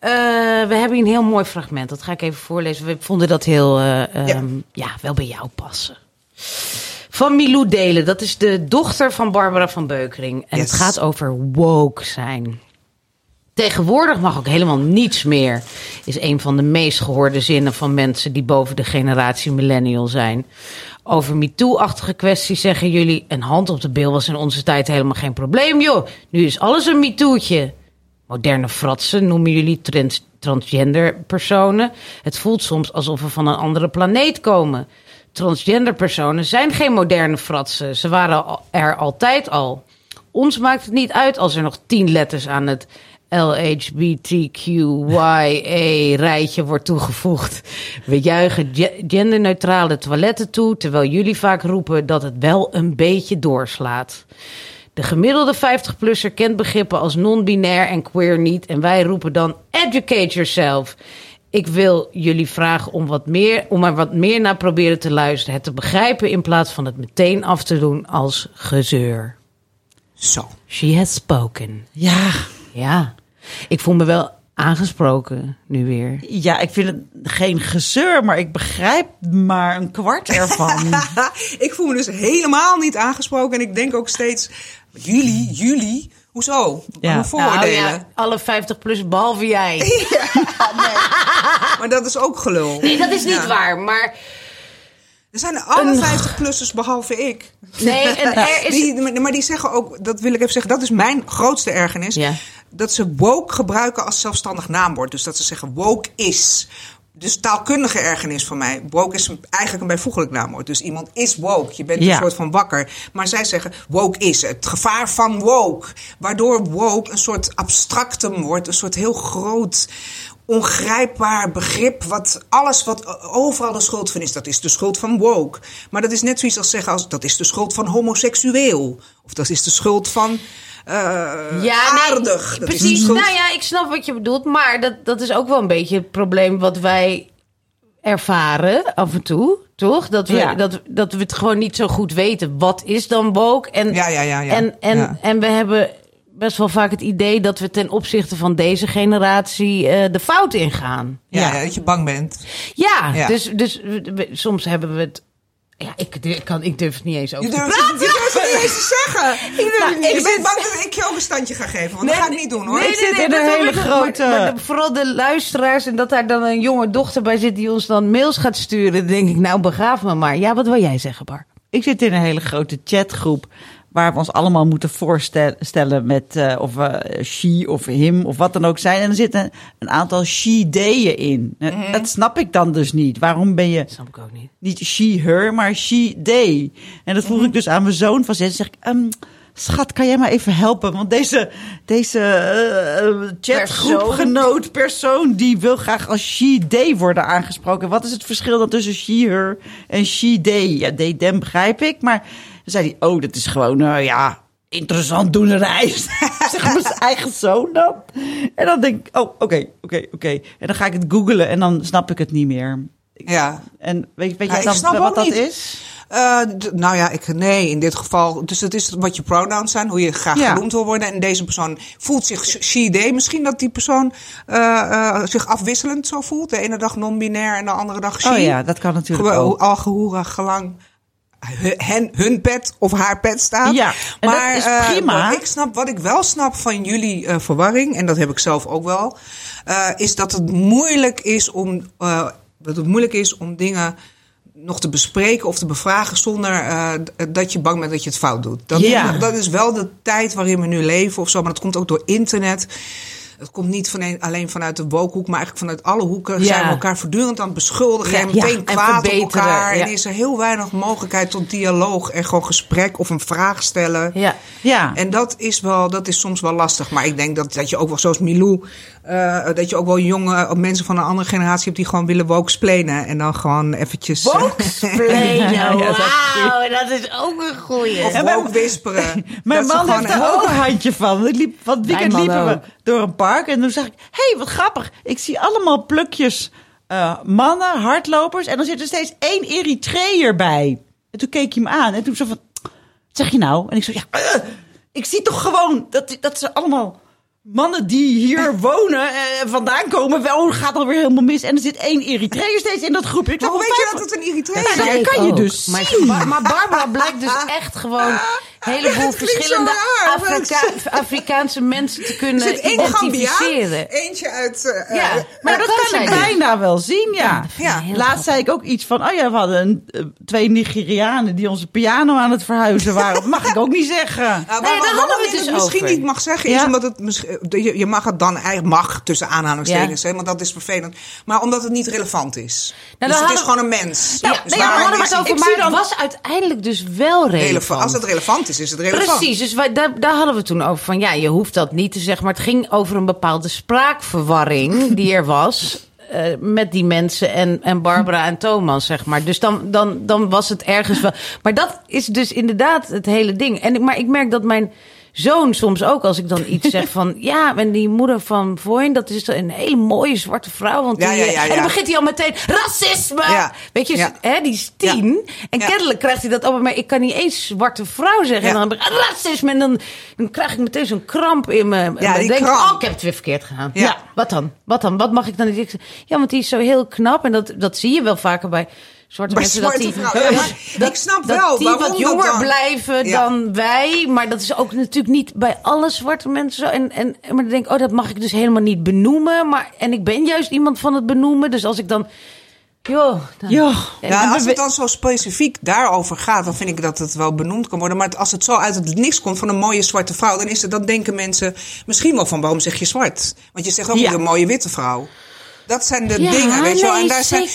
Speaker 3: Uh, we hebben hier een heel mooi fragment. Dat ga ik even voorlezen. We vonden dat heel, uh, um, ja. ja. wel bij jou passen. Van Milou Delen. Dat is de dochter van Barbara van Beukering. En yes. het gaat over woke zijn. Tegenwoordig mag ook helemaal niets meer. Is een van de meest gehoorde zinnen van mensen die boven de generatie millennial zijn. Over MeToo-achtige kwesties zeggen jullie... een hand op de bil was in onze tijd helemaal geen probleem, joh. Nu is alles een MeToo'tje. Moderne fratsen noemen jullie trans transgender personen. Het voelt soms alsof we van een andere planeet komen. Transgender personen zijn geen moderne fratsen. Ze waren er altijd al. Ons maakt het niet uit als er nog tien letters aan het LHBTQYA-rijtje wordt toegevoegd. We juichen genderneutrale toiletten toe, terwijl jullie vaak roepen dat het wel een beetje doorslaat. De gemiddelde 50-plusser kent begrippen als non-binair en queer niet en wij roepen dan educate yourself. Ik wil jullie vragen om, wat meer, om er wat meer naar proberen te luisteren, het te begrijpen in plaats van het meteen af te doen als gezeur.
Speaker 4: Zo.
Speaker 3: She has spoken.
Speaker 2: Ja.
Speaker 3: Ja. Ik voel me wel aangesproken nu weer.
Speaker 2: Ja, ik vind het geen gezeur, maar ik begrijp maar een kwart ervan.
Speaker 4: ik voel me dus helemaal niet aangesproken. En ik denk ook steeds, jullie, jullie, hoezo?
Speaker 2: Ja.
Speaker 4: Hoe vooroordelen?
Speaker 3: Nou ja, alle 50 plus behalve jij.
Speaker 4: Maar dat is ook gelul.
Speaker 3: Nee, dat is niet
Speaker 4: Ja.
Speaker 3: waar. Maar
Speaker 4: Er zijn alle
Speaker 3: Een-
Speaker 4: 50-plussers behalve ik.
Speaker 3: nee, en er is...
Speaker 4: Die, maar die zeggen ook, dat wil ik even zeggen, dat is mijn grootste ergernis.
Speaker 3: Ja.
Speaker 4: Dat ze woke gebruiken als zelfstandig naamwoord. Dus dat ze zeggen woke is. Dus taalkundige ergernis van mij. Woke is een- eigenlijk een bijvoeglijk naamwoord. Dus iemand is woke. Je bent
Speaker 2: Ja.
Speaker 4: een soort van wakker. Maar zij zeggen woke is. Het gevaar van woke. Waardoor woke een soort abstractum wordt. Een soort heel groot ongrijpbaar begrip. Wat alles wat overal de schuld van is, dat is de schuld van woke. Maar dat is net zoiets als zeggen als dat is de schuld van homoseksueel. Of dat is de schuld van eh,
Speaker 3: Ja, nee,
Speaker 4: aardig. Dat is de
Speaker 3: precies.
Speaker 4: schuld
Speaker 3: Nou ja, ik snap wat je bedoelt. Maar dat, dat is ook wel een beetje het probleem wat wij ervaren af en toe. Toch? Dat we,
Speaker 2: Ja.
Speaker 3: dat, dat we het gewoon niet zo goed weten. Wat is dan woke? En,
Speaker 4: Ja, ja,
Speaker 3: en, en, en we hebben best wel vaak het idee dat we ten opzichte van deze generatie eh, de fout ingaan.
Speaker 4: Ja,
Speaker 2: Ja.
Speaker 4: ja, dat je bang bent.
Speaker 3: Ja,
Speaker 4: Ja.
Speaker 3: dus, dus we- we- soms hebben we het. Ja, ik, ik kan, ik durf het niet eens over
Speaker 4: Je
Speaker 3: te
Speaker 4: durft,
Speaker 3: praten.
Speaker 4: je durft het niet eens te zeggen. Ik
Speaker 3: Nou, ik zit-
Speaker 4: bang dat ik je ook een standje ga geven. Want dat ga ik niet doen hoor.
Speaker 3: Nee,
Speaker 2: Ik zit in een hele grote-
Speaker 3: Maar, maar de- vooral de luisteraars en dat daar dan een jonge dochter bij zit die ons dan mails gaat sturen. Dan denk ik, nou begraaf me maar. Ja, wat wil jij zeggen, Bar?
Speaker 2: Ik zit in een hele grote chatgroep waar we ons allemaal moeten voorstellen met eh, of we she of him of wat dan ook zijn. En er zitten een aantal she-deeën in. Eh, Dat snap ik dan dus niet. Waarom ben je
Speaker 3: Dat snap ik ook niet.
Speaker 2: niet she, her, maar she, they? En dat vroeg ik dus aan mijn zoon van zes. Zeg ik, ehm, schat, kan jij maar even helpen? Want deze, deze eh, chatgroepgenoot, persoon, die wil graag als she, they worden aangesproken. Wat is het verschil dan tussen she, her en she, they? Ja, they, them begrijp ik, maar zei hij, oh, dat is gewoon, nou ja, interessant doen een reis. zeg mijn eigen zoon dan. En dan denk ik, oh, oké, oké, oké. En dan ga ik het googlen en dan snap ik het niet meer.
Speaker 4: Ja.
Speaker 2: En weet, weet
Speaker 4: Ja,
Speaker 2: jij dan
Speaker 4: snap
Speaker 2: wat dat
Speaker 4: niet.
Speaker 2: is?
Speaker 4: Eh, nou ja, ik, nee, in dit geval. Dus het is wat je pronouns zijn, hoe je graag
Speaker 2: Ja.
Speaker 4: genoemd wil worden. En deze persoon voelt zich she, they. Misschien dat die persoon eh, zich afwisselend zo voelt. De ene dag non-binair en de andere dag she.
Speaker 2: Oh ja, dat kan natuurlijk
Speaker 4: Gewoon
Speaker 2: ook.
Speaker 4: Gelang hen, hun pet of haar pet staat.
Speaker 2: Ja, en dat is
Speaker 4: eh,
Speaker 2: prima.
Speaker 4: wat ik snap, wat ik wel snap van jullie eh, verwarring, en dat heb ik zelf ook wel, eh, is dat het moeilijk is om, dat het moeilijk is om dingen nog te bespreken of te bevragen zonder dat je bang bent dat je het fout doet. Dat,
Speaker 2: Ja.
Speaker 4: dat is wel de tijd waarin we nu leven of zo, maar dat komt ook door internet. Het komt niet van alleen vanuit de wokehoek, maar eigenlijk vanuit alle hoeken
Speaker 3: Ja.
Speaker 4: zijn we elkaar voortdurend aan het beschuldigen
Speaker 3: Ja,
Speaker 4: en meteen
Speaker 3: ja, en
Speaker 4: kwaad op elkaar.
Speaker 3: ja.
Speaker 4: En is er heel weinig mogelijkheid tot dialoog en gewoon gesprek of een vraag stellen.
Speaker 3: Ja.
Speaker 2: Ja.
Speaker 4: En dat is, wel, dat is soms wel lastig. Maar ik denk dat, dat je ook wel, zoals Milou, eh, dat je ook wel jonge mensen van een andere generatie hebt die gewoon willen woke-splenen. En dan gewoon eventjes...
Speaker 2: Ja, dat is
Speaker 3: wauw, dat is ook een goeie.
Speaker 4: of woke-wisperen.
Speaker 2: Mijn
Speaker 4: Dat ze
Speaker 2: man heeft
Speaker 4: heel-
Speaker 2: ook een handje van. Ik liep, van het weekend
Speaker 3: Mijn
Speaker 2: liepen we
Speaker 3: ook.
Speaker 2: Door een park en toen zag ik... hé, hey, wat grappig. Ik zie allemaal plukjes eh, mannen, hardlopers... en dan zit er steeds één Eritreër bij. En toen keek hij me aan en toen zo van... wat zeg je nou? En ik zo, ja, eh, ik zie toch gewoon dat, dat ze allemaal... Mannen die hier wonen, eh, vandaan komen, wel gaat alweer helemaal mis. En er zit één Eritreër steeds in dat groepje. Ik
Speaker 4: Maar
Speaker 2: zeg,
Speaker 4: hoe weet je dat het een Eritreër
Speaker 2: dat
Speaker 4: is?
Speaker 3: Ik
Speaker 2: kan je dus
Speaker 3: maar,
Speaker 2: zien.
Speaker 3: Maar Barbara blijkt dus echt gewoon heleboel
Speaker 4: zo
Speaker 3: verschillende
Speaker 4: raar,
Speaker 3: Afrika- Afrikaanse mensen te kunnen
Speaker 4: zit één Gambiaan,
Speaker 3: identificeren.
Speaker 4: eentje uit... eh,
Speaker 3: Ja,
Speaker 4: eh,
Speaker 2: Maar dat kan ik bijna wel zien, ja.
Speaker 4: Ja.
Speaker 2: Laatst zei ik ook iets van, oh ja, we hadden een, eh, twee Nigerianen die onze piano aan het verhuizen waren. Dat mag ik ook niet zeggen.
Speaker 4: Nou,
Speaker 3: Nee, daar
Speaker 4: waarom
Speaker 3: hadden we het dus
Speaker 4: misschien
Speaker 3: over.
Speaker 4: niet mag zeggen, is
Speaker 2: Ja.
Speaker 4: omdat het misschien, je, je mag het dan eigenlijk mag tussen aanhalingstekens,
Speaker 3: Ja.
Speaker 4: hè, want dat is vervelend. Maar omdat het niet relevant is.
Speaker 3: Nou,
Speaker 4: dus het is gewoon een mens.
Speaker 3: Nou,
Speaker 4: Dus
Speaker 3: nee, daar
Speaker 4: waarom
Speaker 3: hadden we
Speaker 4: is
Speaker 3: het over,
Speaker 2: ik zie
Speaker 3: maar het
Speaker 2: dan-
Speaker 3: was uiteindelijk dus wel relevant.
Speaker 4: relevant? Als het relevant is, is het relevant.
Speaker 3: Precies, dus wij, daar, daar hadden we toen over van ja, je hoeft dat niet te zeggen, maar het ging over een bepaalde spraakverwarring die er was. eh, met die mensen en, en Barbara en Thomas, zeg maar. Dus dan, dan, dan was het ergens wel. Maar dat is dus inderdaad het hele ding. En, maar ik merk dat mijn zoon soms ook, als ik dan iets zeg van... ja, en die moeder van Voin, dat is een hele mooie zwarte vrouw. Want
Speaker 4: Ja,
Speaker 3: die,
Speaker 4: ja,
Speaker 3: eh,
Speaker 4: ja,
Speaker 3: En dan
Speaker 4: ja.
Speaker 3: begint hij al meteen, racisme!
Speaker 4: Ja.
Speaker 3: Weet je,
Speaker 4: Ja.
Speaker 3: hè, die is tien. En
Speaker 4: Ja.
Speaker 3: kennelijk krijgt hij dat op. Maar ik kan niet eens zwarte vrouw zeggen.
Speaker 4: Ja.
Speaker 3: En dan heb ik racisme. En dan, dan krijg ik meteen zo'n kramp in me. En
Speaker 4: Ja,
Speaker 3: dan
Speaker 4: die
Speaker 3: denk ik,
Speaker 4: kramp.
Speaker 3: oh, ik heb het weer verkeerd gedaan.
Speaker 4: Ja.
Speaker 3: Wat dan? Wat dan? Wat mag ik dan niet? Ik Ja, want die is zo heel knap. En dat, dat zie je wel vaker bij zwarte
Speaker 4: Bij
Speaker 3: mensen.
Speaker 4: zwarte
Speaker 3: dat die,
Speaker 4: vrouwen. Ja, maar
Speaker 3: dat,
Speaker 4: ik snap
Speaker 3: dat
Speaker 4: wel
Speaker 3: die
Speaker 4: waarom
Speaker 3: wat
Speaker 4: dat
Speaker 3: jonger
Speaker 4: dan-
Speaker 3: blijven
Speaker 4: Ja.
Speaker 3: dan wij. Maar dat is ook natuurlijk niet bij alle zwarte mensen zo. En, en, maar dan denk ik, oh, dat mag ik dus helemaal niet benoemen. Maar, en ik ben juist iemand van het benoemen. Dus als ik dan... Joh, dan-
Speaker 2: Ja.
Speaker 4: Als het dan zo specifiek daarover gaat, dan vind ik dat het wel benoemd kan worden. Maar als het zo uit het niks komt van een mooie zwarte vrouw, dan, is het, dan denken mensen misschien wel van waarom zeg je zwart? Want je zegt ook
Speaker 2: Ja.
Speaker 4: een mooie witte vrouw. Dat zijn de
Speaker 3: Ja,
Speaker 4: dingen, weet je wel. En daar zijn,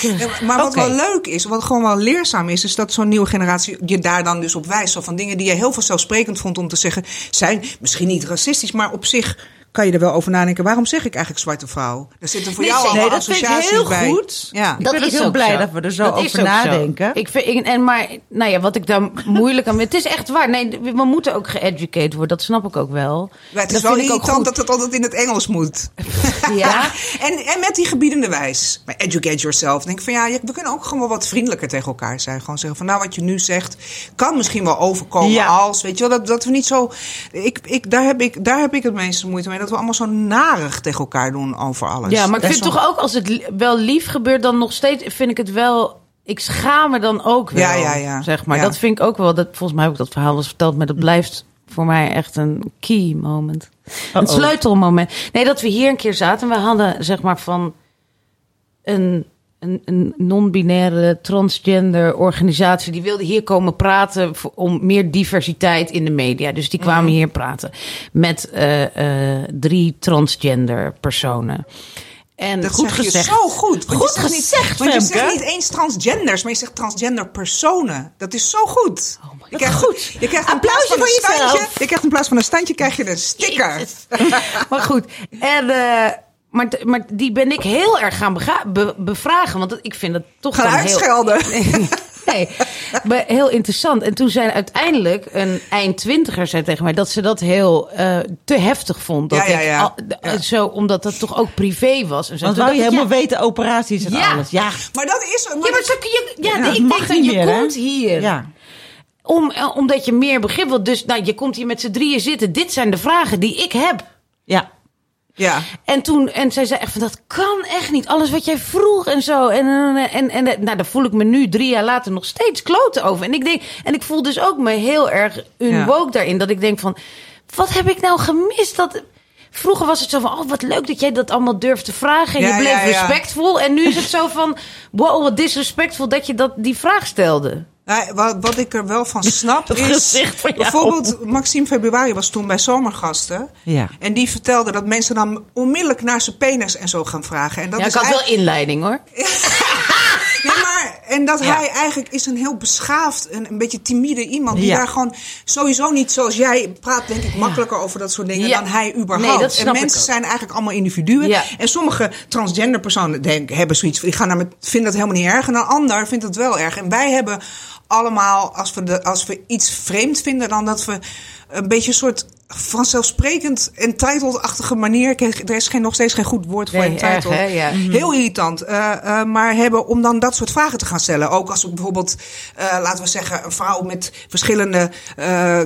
Speaker 4: maar wat wel leuk is, wat gewoon wel leerzaam is, is dat zo'n nieuwe generatie je daar dan dus op wijst. Zo van dingen die je heel vanzelfsprekend vond om te zeggen, zijn misschien niet racistisch, maar op zich kan je er wel over nadenken. Waarom zeg ik eigenlijk zwarte vrouw? Daar zitten voor
Speaker 3: Nee,
Speaker 4: jou allemaal
Speaker 2: Nee, dat vind ik
Speaker 4: associaties
Speaker 2: heel
Speaker 4: bij.
Speaker 2: goed.
Speaker 4: Ja.
Speaker 2: Ik ben heel blij dat we er zo
Speaker 3: Dat is
Speaker 2: over
Speaker 3: zo.
Speaker 2: nadenken.
Speaker 3: Ik vind, ik- en maar, nou ja, wat ik daar moeilijk aan Het is echt waar. Nee, we moeten ook geëducated worden. Dat snap ik ook wel.
Speaker 4: Maar het
Speaker 3: dat
Speaker 4: is wel
Speaker 3: vind ik ook
Speaker 4: irritant
Speaker 3: goed.
Speaker 4: dat het altijd in het Engels moet.
Speaker 3: Ja.
Speaker 4: En, en met die gebiedende wijs. Maar educate yourself. Denk van ja, we kunnen ook gewoon wel wat vriendelijker tegen elkaar zijn. Gewoon zeggen van nou, wat je nu zegt, kan misschien wel overkomen
Speaker 2: Ja.
Speaker 4: als. Weet je wel, dat, dat we niet zo. Ik, ik, daar, heb ik, daar heb ik het meeste moeite mee. Dat we allemaal zo narig tegen elkaar doen over alles.
Speaker 3: Ja, maar ik
Speaker 2: Best
Speaker 3: vind
Speaker 2: wel.
Speaker 3: toch ook als het wel lief gebeurt, dan nog steeds vind ik het wel. Ik schaam me dan ook wel.
Speaker 4: Ja, ja, ja.
Speaker 3: Zeg maar.
Speaker 4: Ja.
Speaker 3: Dat vind ik ook wel. Dat, volgens mij heb ik dat verhaal wel eens verteld, maar dat blijft voor mij echt een key moment. Een sleutelmoment. Nee, dat we hier een keer zaten. We hadden zeg maar van een, een, een non-binaire transgender organisatie. Die wilde hier komen praten om meer diversiteit in de media. Dus die kwamen
Speaker 4: Mhm.
Speaker 3: hier praten met eh, eh, drie transgender personen. En
Speaker 4: Dat
Speaker 3: goed gezegd.
Speaker 4: zo goed. Want
Speaker 2: Goed
Speaker 4: je zegt
Speaker 2: gezegd,
Speaker 4: niet, Want je zegt niet eens transgenders, maar je zegt transgender personen. Dat is zo goed. je krijgt,
Speaker 2: goed.
Speaker 4: Je krijgt
Speaker 2: Applausje
Speaker 4: van
Speaker 2: jezelf.
Speaker 4: standje. Je krijgt in plaats van een standje krijg je een sticker.
Speaker 3: maar goed. En, eh, maar, maar die ben ik heel erg gaan bega- be- bevragen. Want ik vind het toch
Speaker 4: Gaan
Speaker 3: dan heel...
Speaker 4: uitschelden.
Speaker 3: Nee, maar heel interessant. En toen zei uiteindelijk een eind twintiger zei tegen mij dat ze dat heel eh, te heftig vond. Dat
Speaker 4: Ja, ja,
Speaker 3: ik
Speaker 4: ja.
Speaker 3: al- d- Zo, omdat dat toch ook privé was. En zo.
Speaker 2: Want
Speaker 3: Toen
Speaker 2: wou je helemaal
Speaker 3: ja,
Speaker 2: weten, operaties en
Speaker 3: Ja.
Speaker 2: alles. Ja,
Speaker 4: Maar dat is... Maar
Speaker 3: Ja, maar
Speaker 4: dat-
Speaker 3: zo kun je, ja,
Speaker 2: Ja, dat
Speaker 3: ik denk dat
Speaker 2: niet
Speaker 3: je
Speaker 2: meer, hè?
Speaker 3: komt hier.
Speaker 2: ja.
Speaker 3: Om, eh, omdat je meer begrip wilt. Dus nou, je komt hier met z'n drieën zitten. Dit zijn de vragen die ik heb.
Speaker 2: ja.
Speaker 4: Ja.
Speaker 3: En toen, en zij zei echt van, dat kan echt niet. Alles wat jij vroeg en zo. En, en, en, en nou, daar voel ik me nu drie jaar later nog steeds kloten over. En ik denk, en ik voel dus ook me heel erg unwoke daarin. Dat ik denk van, wat heb ik nou gemist? Dat, vroeger was het zo van, oh wat leuk dat jij dat allemaal durft te vragen. En
Speaker 4: Ja,
Speaker 3: je bleef
Speaker 4: ja, ja.
Speaker 3: respectvol. En nu is het zo van, wow, wat disrespectvol dat je dat, die vraag stelde.
Speaker 4: Nou, wat, wat ik er wel van snap is...
Speaker 2: van.
Speaker 4: Bijvoorbeeld, Maxime Februari was toen bij Zomergasten.
Speaker 2: Ja.
Speaker 4: En die vertelde dat mensen dan onmiddellijk naar zijn penis en zo gaan vragen. En dat
Speaker 3: ja,
Speaker 4: is
Speaker 3: ik had
Speaker 4: eigenlijk-
Speaker 3: wel inleiding hoor.
Speaker 4: Nee, maar, en dat
Speaker 3: Ja.
Speaker 4: hij eigenlijk is een heel beschaafd, een, een beetje timide iemand. Die
Speaker 2: Ja.
Speaker 4: daar gewoon sowieso niet zoals jij praat, denk ik, makkelijker over dat soort dingen
Speaker 3: Ja.
Speaker 4: dan hij überhaupt.
Speaker 3: Nee, dat
Speaker 4: en mensen zijn eigenlijk allemaal individuen.
Speaker 3: Ja.
Speaker 4: En sommige transgender personen denken, hebben zoiets die gaan daar met, vinden dat helemaal niet erg. En een ander vindt het wel erg. En wij hebben allemaal, als we, de, als we iets vreemd vinden, dan dat we een beetje een soort vanzelfsprekend entitled-achtige manier. Er is geen, nog steeds geen goed woord voor
Speaker 3: Nee,
Speaker 4: entitled.
Speaker 3: erg? Ja.
Speaker 4: Heel irritant. eh, eh, maar hebben om dan dat soort vragen te gaan stellen. Ook als we bijvoorbeeld, eh, laten we zeggen, een vrouw met verschillende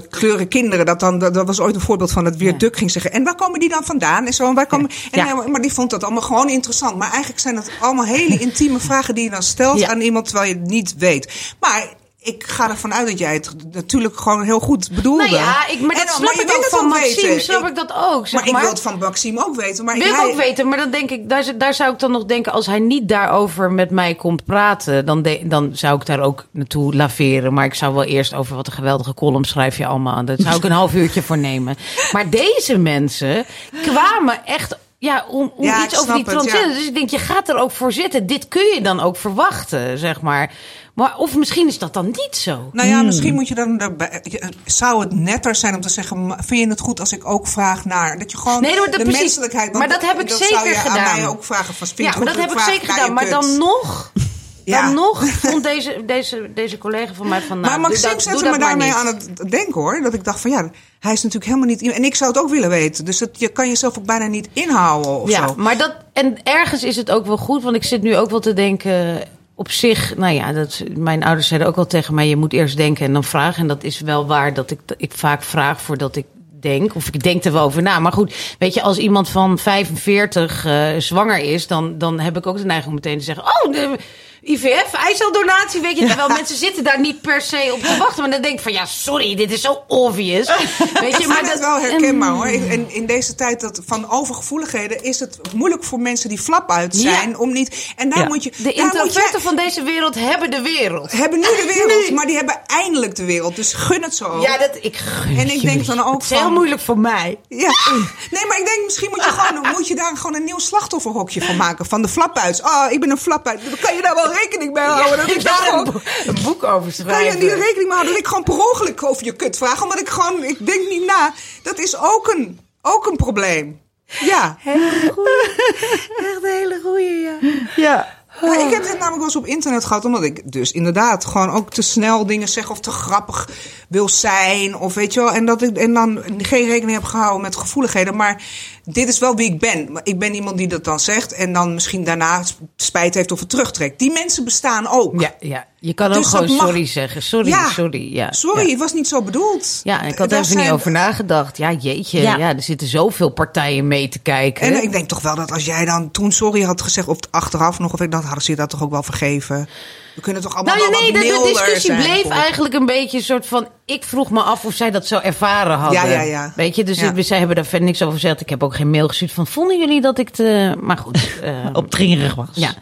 Speaker 4: kleuren kinderen. Dat, dan, dat, dat was ooit een voorbeeld van dat weer Duk ging zeggen. En waar komen die dan vandaan? En zo. En waar komen, en,
Speaker 2: Ja.
Speaker 4: maar die vond dat allemaal gewoon interessant. Maar eigenlijk zijn het allemaal hele intieme vragen die je dan stelt
Speaker 3: Ja.
Speaker 4: aan iemand terwijl je het niet weet. Maar ik ga ervan uit dat jij het natuurlijk gewoon heel goed bedoelde.
Speaker 3: Nou ja, ik, maar dat snap ik ook van Maxime, snap ik dat ook. Zeg
Speaker 4: maar
Speaker 3: maar,
Speaker 4: ik wil het van Maxime ook weten. Maar
Speaker 3: Wil ik
Speaker 4: hij-
Speaker 3: ook weten, maar dan denk ik, daar, daar zou ik dan nog denken, als hij niet daarover met mij komt praten, dan, de- dan zou ik daar ook naartoe laveren. Maar ik zou wel eerst over wat een geweldige column schrijf je allemaal. Daar zou ik een half uurtje voor nemen. Maar deze mensen kwamen echt. Ja, om, om
Speaker 4: Ja, ik
Speaker 3: iets over die
Speaker 4: ja.
Speaker 3: Dus ik denk, je gaat er ook voor zitten. Dit kun je dan ook verwachten, zeg maar. Maar of misschien is dat dan niet zo.
Speaker 4: Nou ja, misschien moet je dan daarbij. je- Zou het netter zijn om te zeggen: "Ma- Vind je het goed als ik ook vraag naar. Dat je gewoon
Speaker 3: Nee, dat
Speaker 4: de
Speaker 3: precies.
Speaker 4: menselijkheid.
Speaker 3: Maar dat heb ik
Speaker 4: dat
Speaker 3: zeker
Speaker 4: zou je
Speaker 3: gedaan.
Speaker 4: aan mij ook vragen: van,
Speaker 3: Ja, maar dat heb ik zeker gedaan. Maar dan nog.
Speaker 4: Ja.
Speaker 3: Dan nog vond deze, deze, deze collega van mij van. Nou,
Speaker 4: maar Maxime
Speaker 3: dat-
Speaker 4: zette me
Speaker 3: maar
Speaker 4: daarmee
Speaker 3: niet.
Speaker 4: aan het denken hoor. Dat ik dacht van ja, hij is natuurlijk helemaal niet. En ik zou het ook willen weten. Dus dat, je kan jezelf ook bijna niet inhouden of
Speaker 3: Ja,
Speaker 4: zo.
Speaker 3: maar dat. En ergens is het ook wel goed, want ik zit nu ook wel te denken. Op zich, nou ja, dat, mijn ouders zeiden ook wel tegen mij: je moet eerst denken en dan vragen. En dat is wel waar dat ik, ik vaak vraag voordat ik denk. Of ik denk er wel over na. Maar goed, weet je, als iemand van 45 eh, zwanger is, dan, dan heb ik ook de neiging om meteen te zeggen: Oh, de IVF, eiceldonatie, weet je. Terwijl mensen zitten daar niet per se op te wachten. Maar dan denk ik van ja, sorry, dit is zo obvious. Weet
Speaker 4: Ik
Speaker 3: je,
Speaker 4: vind het wel herkenbaar
Speaker 3: en-
Speaker 4: hoor. En in deze tijd dat van overgevoeligheden is het moeilijk voor mensen die flap uit
Speaker 3: Ja.
Speaker 4: zijn om niet. En daar
Speaker 2: Ja.
Speaker 4: moet je.
Speaker 3: De introverten van deze wereld hebben de wereld.
Speaker 4: hebben nu de wereld, maar die hebben eindelijk de wereld. Dus gun het zo.
Speaker 3: Ja, dat ik gun
Speaker 4: En ik denk dan ook
Speaker 3: Het is heel moeilijk voor mij.
Speaker 4: Ja. Nee, maar ik denk misschien moet je, gewoon, moet je daar gewoon een nieuw slachtofferhokje van maken. Van de flapuits. Oh, ik ben een flapuit. Dan kan je daar wel rekening mee houden. dat ik daar
Speaker 3: een,
Speaker 4: gewoon,
Speaker 3: bo- een boek over
Speaker 4: kan je
Speaker 3: schrijven.
Speaker 4: die rekening mee houden dat ik gewoon per ongeluk over je kut vraag. Omdat ik gewoon, ik denk niet na. Dat is ook een, ook een probleem. Ja.
Speaker 3: Echt een hele goeie, ja.
Speaker 2: Ja.
Speaker 4: Ja, ik heb dit namelijk wel eens op internet gehad, omdat ik dus inderdaad gewoon ook te snel dingen zeg of te grappig wil zijn. Of weet je wel, en dat ik en dan geen rekening heb gehouden met gevoeligheden. Maar dit is wel wie ik ben. Maar Ik ben iemand die dat dan zegt en dan misschien daarna spijt heeft of het terugtrekt. Die mensen bestaan ook.
Speaker 3: Ja, ja. Je kan ook
Speaker 4: Dus
Speaker 3: gewoon
Speaker 4: mag-
Speaker 3: sorry zeggen. Sorry,
Speaker 4: Ja.
Speaker 3: sorry. Ja,
Speaker 4: Sorry, het was niet zo bedoeld.
Speaker 3: Ja, en ik had
Speaker 4: Daar
Speaker 3: er even niet over nagedacht. Ja, jeetje. Ja. Er zitten zoveel partijen mee te kijken.
Speaker 4: En ik denk toch wel dat als jij dan toen sorry had gezegd, of achteraf nog, of ik dan hadden ze je dat toch ook wel vergeven. We kunnen toch allemaal
Speaker 3: nou ja, nee,
Speaker 4: wat
Speaker 3: de, discussie
Speaker 4: zijn
Speaker 3: bleef eigenlijk een beetje een soort van... Ik vroeg me af of zij dat zo ervaren hadden.
Speaker 4: Ja, ja, ja.
Speaker 3: Weet je, dus
Speaker 4: Ja.
Speaker 3: zij hebben daar verder niks over gezegd. Ik heb ook geen mail gestuurd van... Vonden jullie dat ik te... Maar goed. eh,
Speaker 2: Opdringerig was.
Speaker 3: Ja.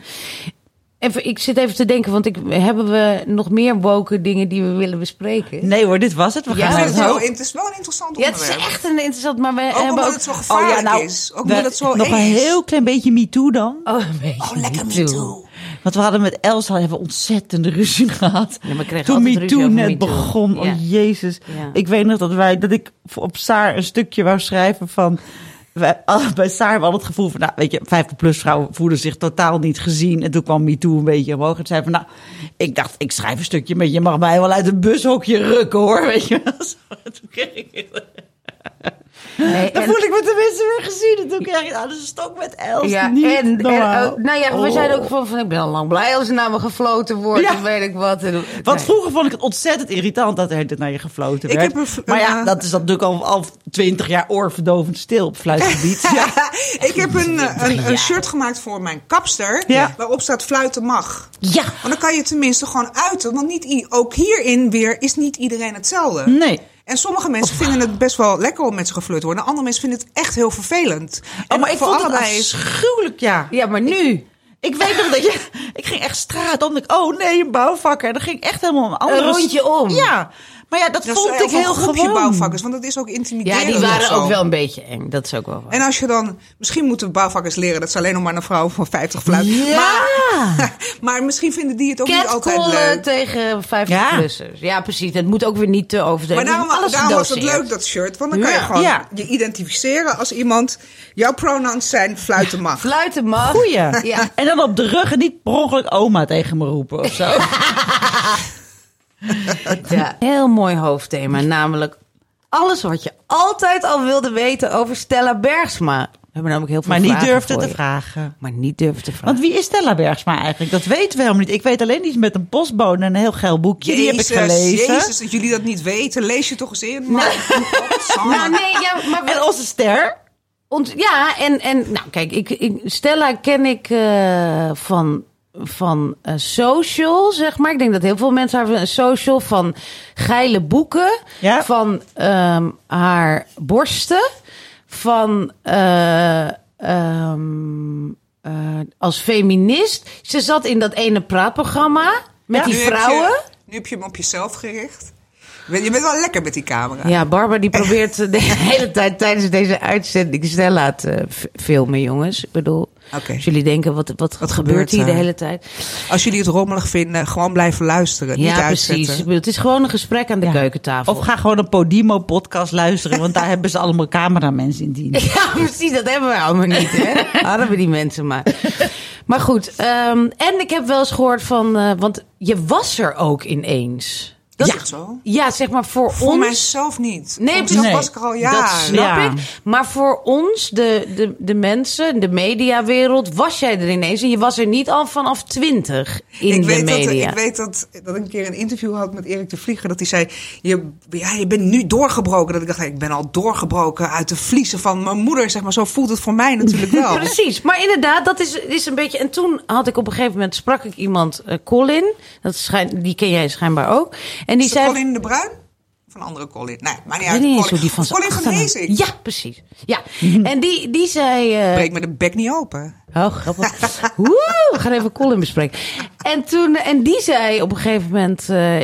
Speaker 3: Even, ik zit even te denken, want ik, hebben we nog meer woke dingen die we willen bespreken?
Speaker 2: Nee hoor, dit was het. We
Speaker 3: Ja,
Speaker 2: gaan
Speaker 4: het, wel,
Speaker 2: hoofd.
Speaker 4: het is wel een interessant
Speaker 3: Ja, het
Speaker 4: onderwerp.
Speaker 3: is echt een interessant, maar we
Speaker 4: Ook
Speaker 3: hebben
Speaker 4: omdat
Speaker 3: ook...
Speaker 4: het zo gevaarlijk is. Ook
Speaker 2: we-
Speaker 4: omdat het zo
Speaker 2: nog een heel klein beetje MeToo dan.
Speaker 3: Oh, een beetje
Speaker 4: Oh, lekker
Speaker 3: me
Speaker 4: me
Speaker 3: too.
Speaker 2: Want we hadden met Elsa hebben ontzettende ruzie gehad.
Speaker 3: Ja, kregen
Speaker 2: Toen MeToo net begon.
Speaker 3: Ja.
Speaker 2: Oh jezus.
Speaker 3: Ja.
Speaker 2: Ik weet nog dat wij dat ik op Saar een stukje wou schrijven van wij, bij Saar hadden we het gevoel van, nou, weet je, 50 plus vrouwen voelden zich totaal niet gezien. En toen kwam MeToo een beetje omhoog. En zei van, nou, ik dacht, ik schrijf een stukje, maar je mag mij wel uit een bushokje rukken, hoor. Weet je wel. Toen kreeg ik,
Speaker 3: Nee,
Speaker 2: dan
Speaker 3: en-
Speaker 2: voel ik me tenminste weer gezien. En toen kreeg ik, dat is een stok met Els.
Speaker 3: Ja,
Speaker 2: niet
Speaker 3: en, en ook- nou ja, we
Speaker 2: Oh.
Speaker 3: zijn ook van, van ik ben al lang blij als er naar me gefloten wordt.
Speaker 2: Ja.
Speaker 3: of weet ik wat. En-
Speaker 2: Want vroeger vond ik het ontzettend irritant dat er het naar je gefloten
Speaker 4: Ik
Speaker 2: werd.
Speaker 4: heb een
Speaker 2: maar ja,
Speaker 4: een,
Speaker 2: dat is dan natuurlijk al, al 20 jaar oorverdovend stil op fluitgebied. ja.
Speaker 4: ik heb een, eh, een, een shirt gemaakt voor mijn kapster.
Speaker 2: Ja.
Speaker 4: Waarop staat fluiten mag.
Speaker 3: Ja,
Speaker 4: Want dan kan je tenminste gewoon uiten. Want niet ook hierin weer is niet iedereen hetzelfde.
Speaker 2: Nee.
Speaker 4: En sommige mensen vinden het best wel lekker om met ze geflirt te worden. Andere mensen vinden het echt heel vervelend.
Speaker 2: Oh, maar ik
Speaker 4: voor
Speaker 2: vond het
Speaker 4: allebei is.
Speaker 2: afschuwelijk, ja.
Speaker 3: ja, maar nu.
Speaker 2: Ik weet nog dat je... Ik ging echt straat om. Ik, oh nee, een bouwvakker. En dan ging echt helemaal een andere...
Speaker 3: Een rondje om.
Speaker 2: Ja. Maar ja, dat
Speaker 4: Dat
Speaker 2: vond ik heel gewoon.
Speaker 4: bouwvakkers, want dat is ook
Speaker 3: Ja,
Speaker 4: intimiderend.
Speaker 3: die
Speaker 4: of
Speaker 3: waren ook wel een beetje eng. Dat is ook wel waar.
Speaker 4: En als je dan, misschien moeten bouwvakkers leren dat ze alleen nog maar een vrouw van 50 fluit.
Speaker 2: Ja.
Speaker 4: Maar, maar misschien vinden die het ook niet altijd leuk.
Speaker 3: tegen 50-plussers. Ja. precies. Het moet ook weer niet te overdreven.
Speaker 4: Maar daarom,
Speaker 3: Alles
Speaker 4: daarom was het leuk, dat shirt. Want dan kan je
Speaker 2: Ja.
Speaker 4: gewoon
Speaker 2: Ja.
Speaker 4: je identificeren als iemand. Jouw pronouns zijn fluiten mag.
Speaker 3: Fluiten mag.
Speaker 2: Goeie.
Speaker 3: Ja.
Speaker 2: En dan op de rug en niet per ongeluk oma tegen me roepen of zo.
Speaker 3: Ja. Heel mooi hoofdthema. Namelijk alles wat je altijd al wilde weten over Stella Bergsma. We hebben namelijk heel veel
Speaker 2: maar niet
Speaker 3: vragen
Speaker 2: durfde
Speaker 3: voor
Speaker 2: te
Speaker 3: je.
Speaker 2: vragen.
Speaker 3: Maar niet durfde te vragen.
Speaker 2: Want wie is Stella Bergsma eigenlijk? Dat weten we helemaal niet. Ik weet alleen iets met een postbode en een heel geil boekje. Die heb ik gelezen.
Speaker 4: Jezus, dat jullie dat niet weten. Lees je toch eens in.
Speaker 3: Nou,
Speaker 4: Maar,
Speaker 3: nou, nee, ja, maar
Speaker 2: En onze ster?
Speaker 3: Ont, ja, en, en nou kijk, ik, ik, Stella ken ik eh, van, van eh, social, zeg maar. Ik denk dat heel veel mensen haar van social, van geile boeken,
Speaker 2: Ja.
Speaker 3: van ehm, haar borsten, van eh, ehm, eh, als feminist. Ze zat in dat ene praatprogramma met
Speaker 2: Ja.
Speaker 3: die
Speaker 4: nu heb je-
Speaker 3: vrouwen.
Speaker 4: nu heb je hem op jezelf gericht. Je bent- wel lekker met die camera.
Speaker 3: Ja, Barbara die probeert de hele tijd tijdens deze uitzending Stella te filmen, jongens. Ik bedoel,
Speaker 4: Oké.
Speaker 3: als jullie denken, wat, wat,
Speaker 4: Wat
Speaker 3: gebeurt hier de hele tijd?
Speaker 4: Als jullie het rommelig vinden, gewoon blijven luisteren. niet
Speaker 3: ja,
Speaker 4: uitzetten.
Speaker 3: precies. Bedoel, het is gewoon een gesprek aan de
Speaker 2: Ja.
Speaker 3: keukentafel.
Speaker 2: Of ga gewoon een Podimo-podcast luisteren, want daar hebben ze allemaal cameramensen in dienst.
Speaker 3: Ja, precies, dat hebben we allemaal niet, hè? Hadden we die mensen maar. Maar goed, ehm, en ik heb wel eens gehoord van, eh, want je was er ook ineens.
Speaker 4: Dat
Speaker 2: Ja.
Speaker 4: is zo.
Speaker 3: Ja, zeg maar voor,
Speaker 4: Voor
Speaker 3: ons.
Speaker 4: mijzelf niet.
Speaker 3: Nee,
Speaker 4: voor mezelf
Speaker 2: Nee.
Speaker 4: was ik al
Speaker 3: Dat
Speaker 4: jaren.
Speaker 3: snap
Speaker 2: Ja.
Speaker 3: ik. Maar voor ons, de, de, de mensen, de mediawereld, was jij er ineens. En je was er niet al vanaf twintig in
Speaker 4: ik
Speaker 3: de
Speaker 4: weet
Speaker 3: media.
Speaker 4: Dat, ik weet dat, dat ik een keer een interview had met Erik de Vlieger. Dat hij zei, je, ja, je bent nu doorgebroken. Dat ik dacht, ik ben al doorgebroken uit de vliezen van mijn moeder. Zeg maar, zo voelt het voor mij natuurlijk wel.
Speaker 3: Precies, maar inderdaad, dat is, is een beetje. En toen had ik op een gegeven moment sprak ik iemand, eh, Colin, dat schijnt, die ken jij schijnbaar ook. En die zei.
Speaker 4: Colin de Bruin? Een andere Colin? Nee, maar niet uit.
Speaker 3: eens
Speaker 4: Colin,
Speaker 3: die van
Speaker 4: Colin van.
Speaker 3: Ja, precies. Ja. En die, die zei. eh,
Speaker 4: Breek me de bek niet open.
Speaker 3: Oh, grappig. Woe, we gaan even Colin bespreken. En, toen, en die zei op een gegeven moment... eh,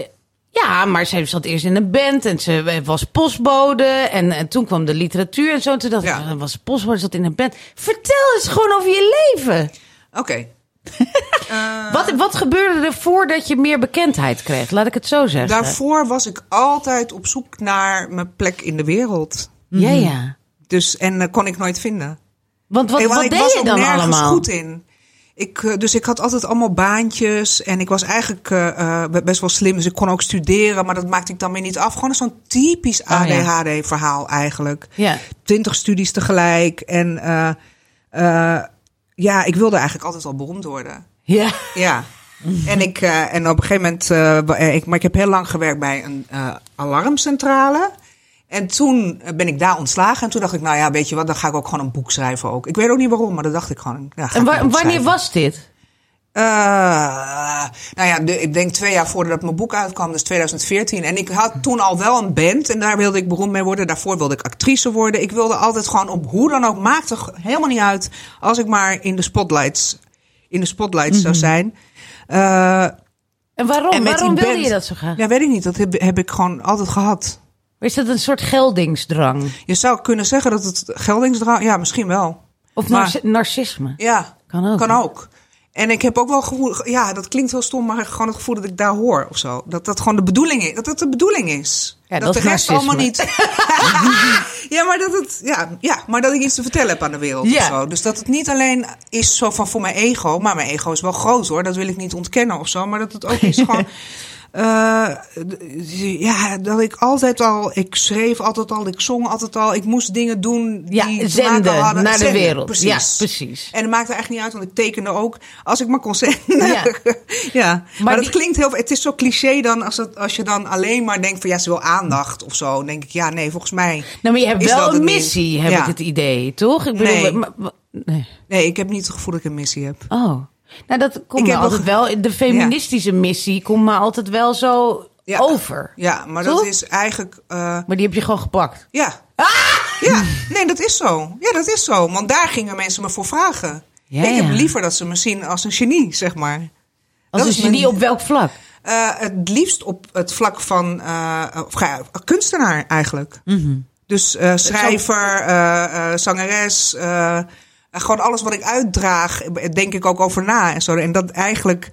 Speaker 3: ja, maar zij zat eerst in een band en ze was postbode. En, en toen kwam de literatuur en zo. En toen dacht ik,
Speaker 4: Ja.
Speaker 3: was ze postbode, zat in een band. Vertel eens gewoon over je leven.
Speaker 4: Oké.
Speaker 3: Wat, wat gebeurde er voordat je meer bekendheid kreeg? Laat ik het zo zeggen.
Speaker 4: Daarvoor was ik altijd op zoek naar mijn plek in de wereld.
Speaker 3: Ja, ja.
Speaker 4: Dus, en dat kon ik nooit vinden.
Speaker 3: Want wat,
Speaker 4: want
Speaker 3: wat
Speaker 4: ik
Speaker 3: deed
Speaker 4: was
Speaker 3: je
Speaker 4: ook
Speaker 3: dan
Speaker 4: nergens
Speaker 3: allemaal?
Speaker 4: goed in. Ik, eh, dus ik had altijd allemaal baantjes en ik was eigenlijk eh, eh, best wel slim. Dus ik kon ook studeren, maar dat maakte ik dan weer niet af. Gewoon zo'n typisch
Speaker 2: ja.
Speaker 4: ADHD-verhaal eigenlijk.
Speaker 3: Ja.
Speaker 4: Twintig studies tegelijk. En eh, eh, ja, ik wilde eigenlijk altijd al beroemd worden.
Speaker 3: Ja.
Speaker 4: Ja. En, ik, eh, en op een gegeven moment, eh, eh, ik, maar ik heb heel lang gewerkt bij een eh, alarmcentrale. En toen ben ik daar ontslagen. En toen dacht ik, nou ja, weet je wat, dan ga ik ook gewoon een boek schrijven ook. Ik weet ook niet waarom, maar dat dacht ik gewoon. Ja,
Speaker 3: En wa- wanneer was dit?
Speaker 4: Eh, nou ja, de- ik denk twee jaar voordat mijn boek uitkwam, dus 2014. En ik had toen al wel een band en daar wilde ik beroemd mee worden. Daarvoor wilde ik actrice worden. Ik wilde altijd gewoon op hoe dan ook, maakte helemaal niet uit als ik maar in de spotlights, in de spotlights zou zijn. Eh,
Speaker 3: En waarom?
Speaker 4: en
Speaker 3: waarom wilde
Speaker 4: band-
Speaker 3: je dat zo graag?
Speaker 4: Ja, weet ik niet. Dat heb, heb ik gewoon altijd gehad.
Speaker 3: Is dat een soort geldingsdrang?
Speaker 4: Je zou kunnen zeggen dat het geldingsdrang... Ja, misschien wel.
Speaker 3: Of
Speaker 4: Maar-
Speaker 3: narcisme?
Speaker 4: Ja,
Speaker 3: Kan ook,
Speaker 4: Kan ook. En ik heb ook wel gevoel, ja, dat klinkt heel stom, maar gewoon het gevoel dat ik daar hoor of zo. Dat dat gewoon de bedoeling is. Dat dat de bedoeling is.
Speaker 3: Ja,
Speaker 4: dat,
Speaker 3: dat
Speaker 4: de rest allemaal niet. ja, maar dat het, ja, ja, maar dat ik iets te vertellen heb aan de wereld
Speaker 3: Ja.
Speaker 4: of zo. Dus dat het niet alleen is zo van voor mijn ego, maar mijn ego is wel groot hoor. Dat wil ik niet ontkennen of zo. Maar dat het ook is gewoon. Eh, d- ja, dat ik altijd al, ik schreef altijd al, ik zong altijd al, ik moest dingen doen die
Speaker 3: Ja, zenden
Speaker 4: hadden.
Speaker 3: naar de
Speaker 4: Zenden,
Speaker 3: wereld.
Speaker 4: Precies.
Speaker 3: Ja, precies.
Speaker 4: En het maakt er echt niet uit, want ik tekende ook als ik maar kon zenden.
Speaker 3: Ja.
Speaker 4: Ja, maar,
Speaker 3: Maar
Speaker 4: dat
Speaker 3: die-
Speaker 4: klinkt heel. Het is zo cliché dan als, het, als je dan alleen maar denkt van ja, ze wil aandacht of zo. Dan denk ik ja, nee, volgens mij.
Speaker 3: Nou, maar je hebt wel een
Speaker 4: het
Speaker 3: missie, heb
Speaker 4: Ja.
Speaker 3: ik het idee, toch? Ik bedoel,
Speaker 4: Nee.
Speaker 3: maar- maar- nee.
Speaker 4: Nee, ik heb niet het gevoel dat ik een missie heb.
Speaker 3: Oh. Nou, dat komt me altijd
Speaker 4: nog-
Speaker 3: wel. De feministische missie komt me altijd wel zo
Speaker 4: Ja.
Speaker 3: over.
Speaker 4: Ja, maar
Speaker 3: Toch?
Speaker 4: dat is eigenlijk. eh,
Speaker 3: Maar die heb je gewoon gepakt.
Speaker 4: ja.
Speaker 3: Ah!
Speaker 4: Ja, nee, dat is zo. Ja, dat is zo. Want daar gingen mensen me voor vragen.
Speaker 3: Ja,
Speaker 4: ik heb liever dat ze me zien als een genie, zeg maar.
Speaker 3: Als
Speaker 4: Dat
Speaker 3: een
Speaker 4: mijn-
Speaker 3: genie op welk vlak?
Speaker 4: Eh, het liefst op het vlak van eh, kunstenaar eigenlijk.
Speaker 3: Mhm.
Speaker 4: Dus schrijver, zangeres, gewoon alles wat ik uitdraag, denk ik ook over na en zo. En dat eigenlijk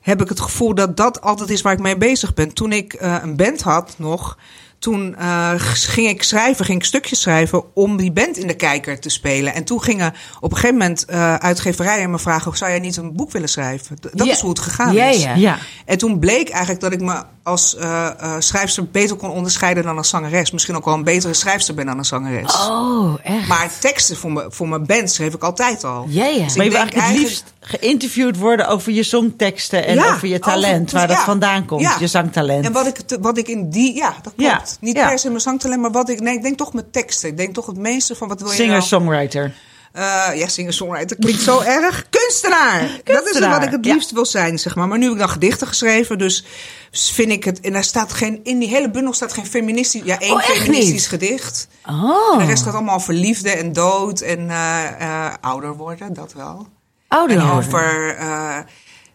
Speaker 4: heb ik het gevoel dat dat altijd is waar ik mee bezig ben. Toen ik eh, een band had nog, toen eh, ging ik schrijven, ging ik stukjes schrijven om die band in de kijker te spelen. En toen gingen op een gegeven moment eh, uitgeverijen me vragen, zou jij niet een boek willen schrijven? D- Dat
Speaker 3: Ja.
Speaker 4: is hoe het gegaan
Speaker 3: Ja,
Speaker 4: is.
Speaker 3: ja.
Speaker 2: Ja.
Speaker 4: En toen bleek eigenlijk dat ik me als eh eh, schrijfster beter kon onderscheiden dan als zangeres. Misschien ook wel een betere schrijfster ben dan een zangeres.
Speaker 3: Oh, echt?
Speaker 4: Maar teksten voor, me, voor mijn band schreef ik altijd al.
Speaker 3: Ja, ja.
Speaker 4: Dus
Speaker 2: Maar je
Speaker 4: ik
Speaker 2: wil
Speaker 4: denk
Speaker 2: eigenlijk het liefst geïnterviewd worden over je songteksten en
Speaker 4: Ja,
Speaker 2: over je talent,
Speaker 4: over-
Speaker 2: waar dat vandaan komt,
Speaker 4: Ja.
Speaker 2: je zangtalent.
Speaker 4: En wat ik, wat ik in die... Ja, dat klopt. Niet per se mijn zangtalent, maar wat ik... Nee, ik denk toch mijn teksten. Ik denk toch het meeste van wat wil je nou...
Speaker 2: Singer-songwriter.
Speaker 4: Eh, ja, singer-songwriter klinkt zo erg. Kunstenaar! Dat is wat ik het
Speaker 2: ja.
Speaker 4: liefst wil zijn, zeg maar. Maar nu heb ik dan gedichten geschreven, dus vind ik het... En daar staat geen... In die hele bundel staat geen feministisch... Ja, één
Speaker 3: Oh,
Speaker 4: feministisch
Speaker 3: niet?
Speaker 4: gedicht.
Speaker 3: Oh,
Speaker 4: De rest gaat allemaal over liefde en dood en eh, eh, ouder worden, dat wel.
Speaker 3: Ouder
Speaker 4: En over... eh,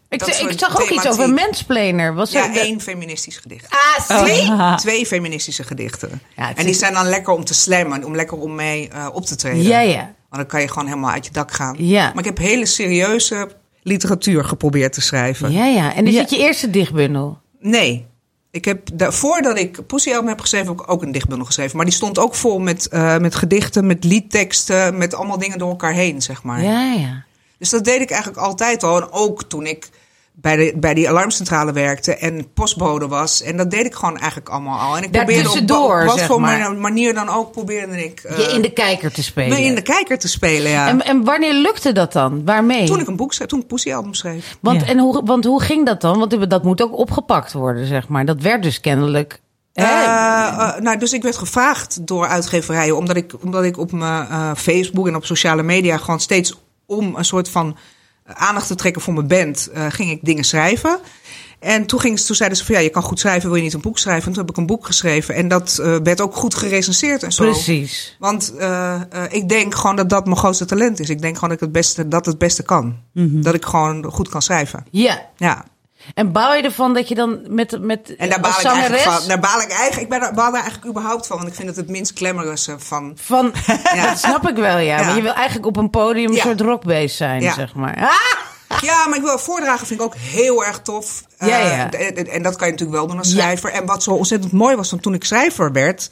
Speaker 3: Ik,
Speaker 4: dat
Speaker 3: ik zag ook iets over mensplaner. Was
Speaker 4: Ja,
Speaker 3: er de-
Speaker 4: één feministisch gedicht.
Speaker 3: Ah, zie?
Speaker 4: Twee feministische gedichten.
Speaker 3: Ja,
Speaker 4: en die
Speaker 3: is-
Speaker 4: zijn dan lekker om te slammen, om lekker om mee eh, op te treden.
Speaker 3: Ja, ja.
Speaker 4: Want dan kan je gewoon helemaal uit je dak gaan.
Speaker 3: Ja.
Speaker 4: Maar ik heb hele serieuze literatuur geprobeerd te schrijven.
Speaker 3: Ja, ja. En is
Speaker 2: Ja.
Speaker 3: het je eerste dichtbundel?
Speaker 4: Nee. Ik heb da- voordat ik Pussy Album heb geschreven, heb ik ook een dichtbundel geschreven. Maar die stond ook vol met, eh, met gedichten, met liedteksten, met allemaal dingen door elkaar heen, zeg maar.
Speaker 3: Ja, ja.
Speaker 4: Dus dat deed ik eigenlijk altijd al. En ook toen ik bij, de, bij die alarmcentrale werkte en postbode was. En dat deed ik gewoon eigenlijk allemaal al. En ik
Speaker 3: Daar
Speaker 4: probeerde op,
Speaker 3: tussendoor,
Speaker 4: op wat voor
Speaker 3: maar.
Speaker 4: manier dan ook, probeerde ik eh,
Speaker 3: Je in de kijker te spelen.
Speaker 4: me in de kijker te spelen, ja.
Speaker 3: en, en wanneer lukte dat dan? Waarmee?
Speaker 4: toen ik een boek schreef, toen ik een Pussy album schreef.
Speaker 3: Want,
Speaker 2: Ja.
Speaker 3: en hoe, want hoe ging dat dan? Want dat moet ook opgepakt worden, zeg maar. Dat werd dus kennelijk...
Speaker 4: Eh, eh, nou, dus ik werd gevraagd door uitgeverijen, omdat ik, omdat ik op mijn eh, Facebook en op sociale media gewoon steeds om een soort van eh, aandacht te trekken voor mijn band, eh, ging ik dingen schrijven. En toen, ging, toen zeiden ze van ja, je kan goed schrijven, wil je niet een boek schrijven? En toen heb ik een boek geschreven en dat eh, werd ook goed gerecenseerd en zo.
Speaker 3: Precies.
Speaker 4: Want ik denk gewoon dat dat mijn grootste talent is. Ik denk gewoon dat ik het beste, dat het beste kan.
Speaker 3: Mhm.
Speaker 4: Dat ik gewoon goed kan schrijven.
Speaker 3: Ja.
Speaker 4: Ja.
Speaker 3: En bouw je ervan dat je dan met, met
Speaker 4: En daar baal ik eigenlijk van. Daar baal ik eigenlijk, ik ben daar, baal daar eigenlijk überhaupt van. Want ik vind het het minst glamorous eh, van.
Speaker 3: van...
Speaker 4: Ja.
Speaker 3: Dat snap ik wel, ja.
Speaker 4: Ja.
Speaker 3: Maar je wil eigenlijk op een podium een
Speaker 4: Ja.
Speaker 3: soort rockbeest zijn,
Speaker 4: Ja.
Speaker 3: zeg maar. Ah!
Speaker 4: Ja, maar ik wil voordragen vind ik ook heel erg tof.
Speaker 3: Ja,
Speaker 4: Eh,
Speaker 3: ja.
Speaker 4: En, en- en dat kan je natuurlijk wel doen als schrijver. En wat zo ontzettend mooi was dan toen ik schrijver werd.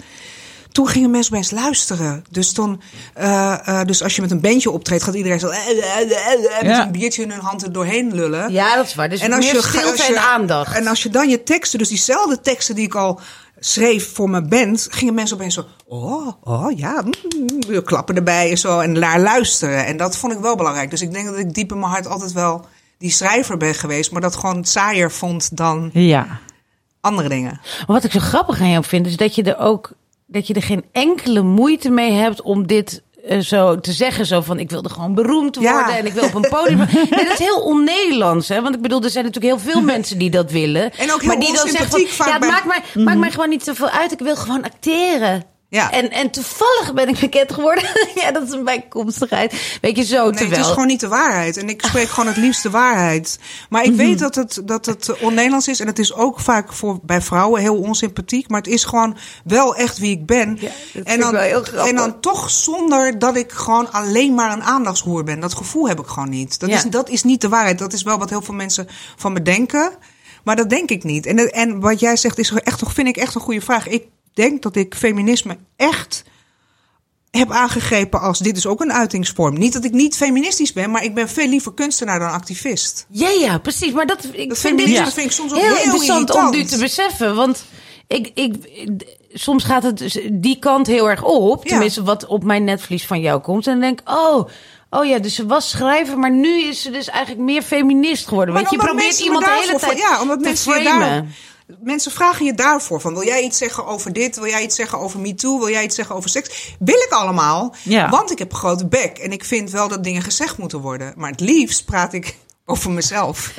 Speaker 4: Toen gingen mensen opeens luisteren. Dus, dan, eh, eh, dus als je met een bandje optreedt, gaat iedereen zo... eh, met
Speaker 2: Ja.
Speaker 4: een biertje in hun hand er doorheen lullen.
Speaker 3: Ja, dat is waar. Dus
Speaker 4: en als
Speaker 3: meer
Speaker 4: je,
Speaker 3: stilte
Speaker 4: als je-
Speaker 3: en aandacht.
Speaker 4: En als je dan je teksten, dus diezelfde teksten die ik al schreef voor mijn band, gingen mensen opeens zo, oh, oh ja, mm, klappen erbij en zo en naar luisteren. En dat vond ik wel belangrijk. Dus ik denk dat ik diep in mijn hart altijd wel die schrijver ben geweest, maar dat gewoon saaier vond dan
Speaker 2: Ja.
Speaker 4: andere dingen.
Speaker 3: Maar wat ik zo grappig aan jou vind, is dat je er ook dat je er geen enkele moeite mee hebt om dit eh, zo te zeggen. Zo van ik wilde gewoon beroemd worden
Speaker 4: Ja.
Speaker 3: en ik wil op een podium. nee, dat is heel on-Nederlands. Hè? Want ik bedoel, er zijn natuurlijk heel veel mensen die dat willen.
Speaker 4: En ook heel
Speaker 3: maar die dan zeggen van, ja, het maakt, mij, maakt mij gewoon niet zoveel uit. Ik wil gewoon acteren.
Speaker 4: Ja.
Speaker 3: En, en toevallig ben ik bekend geworden. ja, dat is een bijkomstigheid. Weet je zo,
Speaker 4: Nee,
Speaker 3: terwijl...
Speaker 4: het is gewoon niet de waarheid. En ik spreek gewoon het liefst de waarheid. Maar ik weet dat het, dat het on-Nederlands is. En het is ook vaak voor, bij vrouwen heel onsympathiek. Maar het is gewoon wel echt wie ik ben.
Speaker 3: Ja, dat
Speaker 4: en,
Speaker 3: ik
Speaker 4: dan,
Speaker 3: wel heel grappig.
Speaker 4: en dan toch zonder dat ik gewoon alleen maar een aandachtshoer ben. Dat gevoel heb ik gewoon niet. Dat,
Speaker 3: Ja.
Speaker 4: is, dat is niet de waarheid. Dat is wel wat heel veel mensen van me denken. Maar dat denk ik niet. En, en wat jij zegt is echt, toch- vind ik echt een goede vraag. Ik denk dat ik feminisme echt heb aangegrepen als dit is ook een uitingsvorm. Niet dat ik niet feministisch ben, maar ik ben veel liever kunstenaar dan activist.
Speaker 3: Ja, ja, precies. Maar dat, ik
Speaker 4: Dat
Speaker 3: vind
Speaker 4: feminisme
Speaker 3: dit
Speaker 4: dat vind ik soms ook
Speaker 3: heel,
Speaker 4: heel,
Speaker 3: interessant
Speaker 4: irritant.
Speaker 3: om nu te beseffen. Want ik, ik, soms gaat het dus die kant heel erg op.
Speaker 4: Ja.
Speaker 3: Tenminste, wat op mijn netvlies van jou komt. En dan denk ik, oh, oh ja, dus ze was schrijver, maar nu is ze dus eigenlijk meer feminist geworden.
Speaker 4: Maar
Speaker 3: Weet je, probeert iemand de hele tijd
Speaker 4: ja, omdat
Speaker 3: te
Speaker 4: mensen
Speaker 3: framen.
Speaker 4: daar- Mensen vragen je daarvoor van, wil jij iets zeggen over dit? Wil jij iets zeggen over MeToo? Wil jij iets zeggen over seks? Wil ik allemaal,
Speaker 2: Ja.
Speaker 4: want ik heb een grote bek. En ik vind wel dat dingen gezegd moeten worden. Maar het liefst praat ik over mezelf.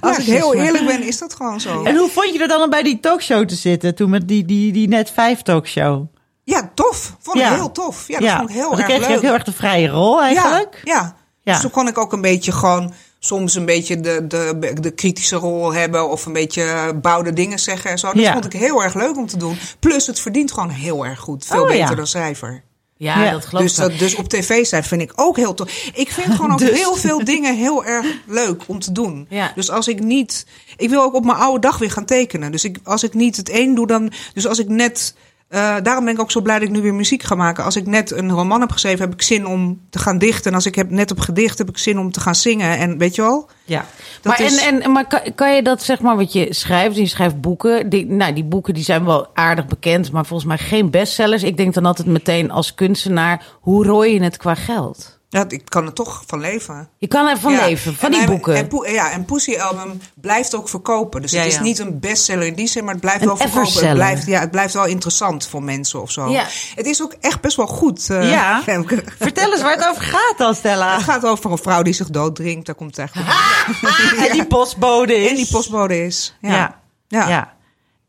Speaker 4: Als ik heel eerlijk ben, is dat gewoon zo.
Speaker 2: En hoe vond je er dan om bij die talkshow te zitten? Toen met die, die, die net vijf talkshow.
Speaker 4: Ja, tof. Vond ik
Speaker 2: Ja.
Speaker 4: heel tof. Ja, dat vond ik heel
Speaker 2: want dan
Speaker 4: erg
Speaker 2: kreeg je
Speaker 4: leuk.
Speaker 2: ook heel erg de vrije rol eigenlijk.
Speaker 4: Ja, ja.
Speaker 2: Ja.
Speaker 4: Dus toen kon ik ook een beetje gewoon soms een beetje de, de, de kritische rol hebben of een beetje bouwde dingen zeggen en zo. Dat
Speaker 2: Ja.
Speaker 4: vond ik heel erg leuk om te doen. Plus het verdient gewoon heel erg goed. Veel
Speaker 2: Oh,
Speaker 4: beter
Speaker 2: ja.
Speaker 4: dan schrijver.
Speaker 3: Ja,
Speaker 2: Ja.
Speaker 3: dat geloof
Speaker 4: Dus,
Speaker 3: ik
Speaker 4: dus op tv zijn vind ik ook heel tof. Ik vind gewoon ook
Speaker 2: Dus.
Speaker 4: heel veel dingen heel erg leuk om te doen.
Speaker 3: Ja.
Speaker 4: Dus als ik niet... Ik wil ook op mijn oude dag weer gaan tekenen. Dus ik, als ik niet het een doe, dan... Dus als ik net... eh, daarom ben ik ook zo blij dat ik nu weer muziek ga maken. Als ik net een roman heb geschreven, heb ik zin om te gaan dichten. En als ik heb net heb gedicht, heb ik zin om te gaan zingen. En weet je wel?
Speaker 2: Ja.
Speaker 4: Dat
Speaker 3: maar,
Speaker 4: is-
Speaker 3: en, en, maar kan, kan je dat, zeg maar, wat je schrijft, je schrijft boeken. Die, nou, die boeken die zijn wel aardig bekend, maar volgens mij geen bestsellers. Ik denk dan altijd meteen als kunstenaar, hoe rooi je het qua geld?
Speaker 4: Ja, ik kan er toch van leven.
Speaker 3: Je kan ervan
Speaker 4: Ja.
Speaker 3: leven, van
Speaker 4: En
Speaker 3: die boeken.
Speaker 4: En, ja, en Pussy Album blijft ook verkopen. Dus
Speaker 2: Ja,
Speaker 4: het is
Speaker 2: ja.
Speaker 4: niet een bestseller in die zin, maar het blijft
Speaker 3: Een
Speaker 4: wel verkopen. Het blijft, ja, het blijft wel interessant voor mensen of zo. Het is ook echt best wel goed. eh,
Speaker 2: Ja.
Speaker 4: Femke.
Speaker 2: Vertel eens waar het over gaat dan, Stella.
Speaker 4: Het gaat over een vrouw die zich dooddrinkt. Daar komt het eigenlijk.
Speaker 2: En die postbode is.
Speaker 4: En die postbode is. Ja.
Speaker 2: Ja.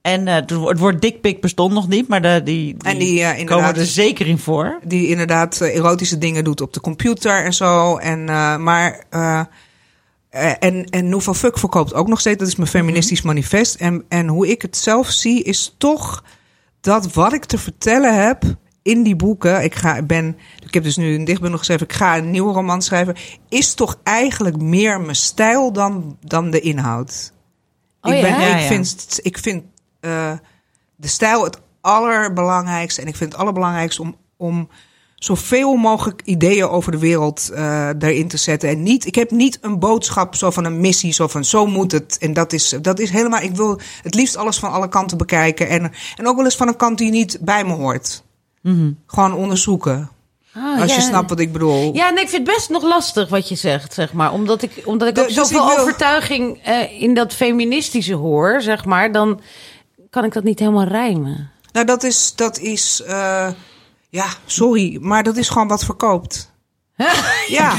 Speaker 2: En eh, het woord- dikpik bestond nog niet, maar de, die, die,
Speaker 4: En die, inderdaad-
Speaker 2: komen er zeker in voor.
Speaker 4: Die inderdaad eh, erotische dingen doet op de computer en zo. En, maar. en, en Nouveau Fuck verkoopt ook nog steeds. Dat is mijn feministisch manifest. En, en hoe ik het zelf zie, is toch dat wat ik te vertellen heb in die boeken. Ik, ga, ben, ik heb dus nu een dichtbundel geschreven. Ik ga een nieuwe roman schrijven. Is toch eigenlijk meer mijn stijl dan, dan de inhoud.
Speaker 3: Oh
Speaker 4: ik, ben,
Speaker 3: ja?
Speaker 2: Ja,
Speaker 4: ik vind, ik vind eh, de stijl het allerbelangrijkste. En ik vind het allerbelangrijkste om, om zoveel mogelijk ideeën over de wereld eh daarin te zetten. En niet, ik heb niet een boodschap zo van een missie, zo van zo moet het. En dat is, dat is helemaal, ik wil het liefst alles van alle kanten bekijken. En, en ook wel eens van een kant die niet bij me hoort. Gewoon onderzoeken.
Speaker 3: Ah,
Speaker 4: als je snapt wat ik bedoel.
Speaker 3: Ja, nee, ik vind het best nog lastig wat je zegt, zeg maar. Omdat ik, omdat ik
Speaker 4: De-
Speaker 3: ook
Speaker 4: dus
Speaker 3: zoveel
Speaker 4: wil-
Speaker 3: overtuiging eh, in dat feministische hoor, zeg maar. Dan kan ik dat niet helemaal rijmen.
Speaker 4: Nou, dat is, dat is, eh, ja, sorry, maar dat is gewoon wat verkoopt. ja.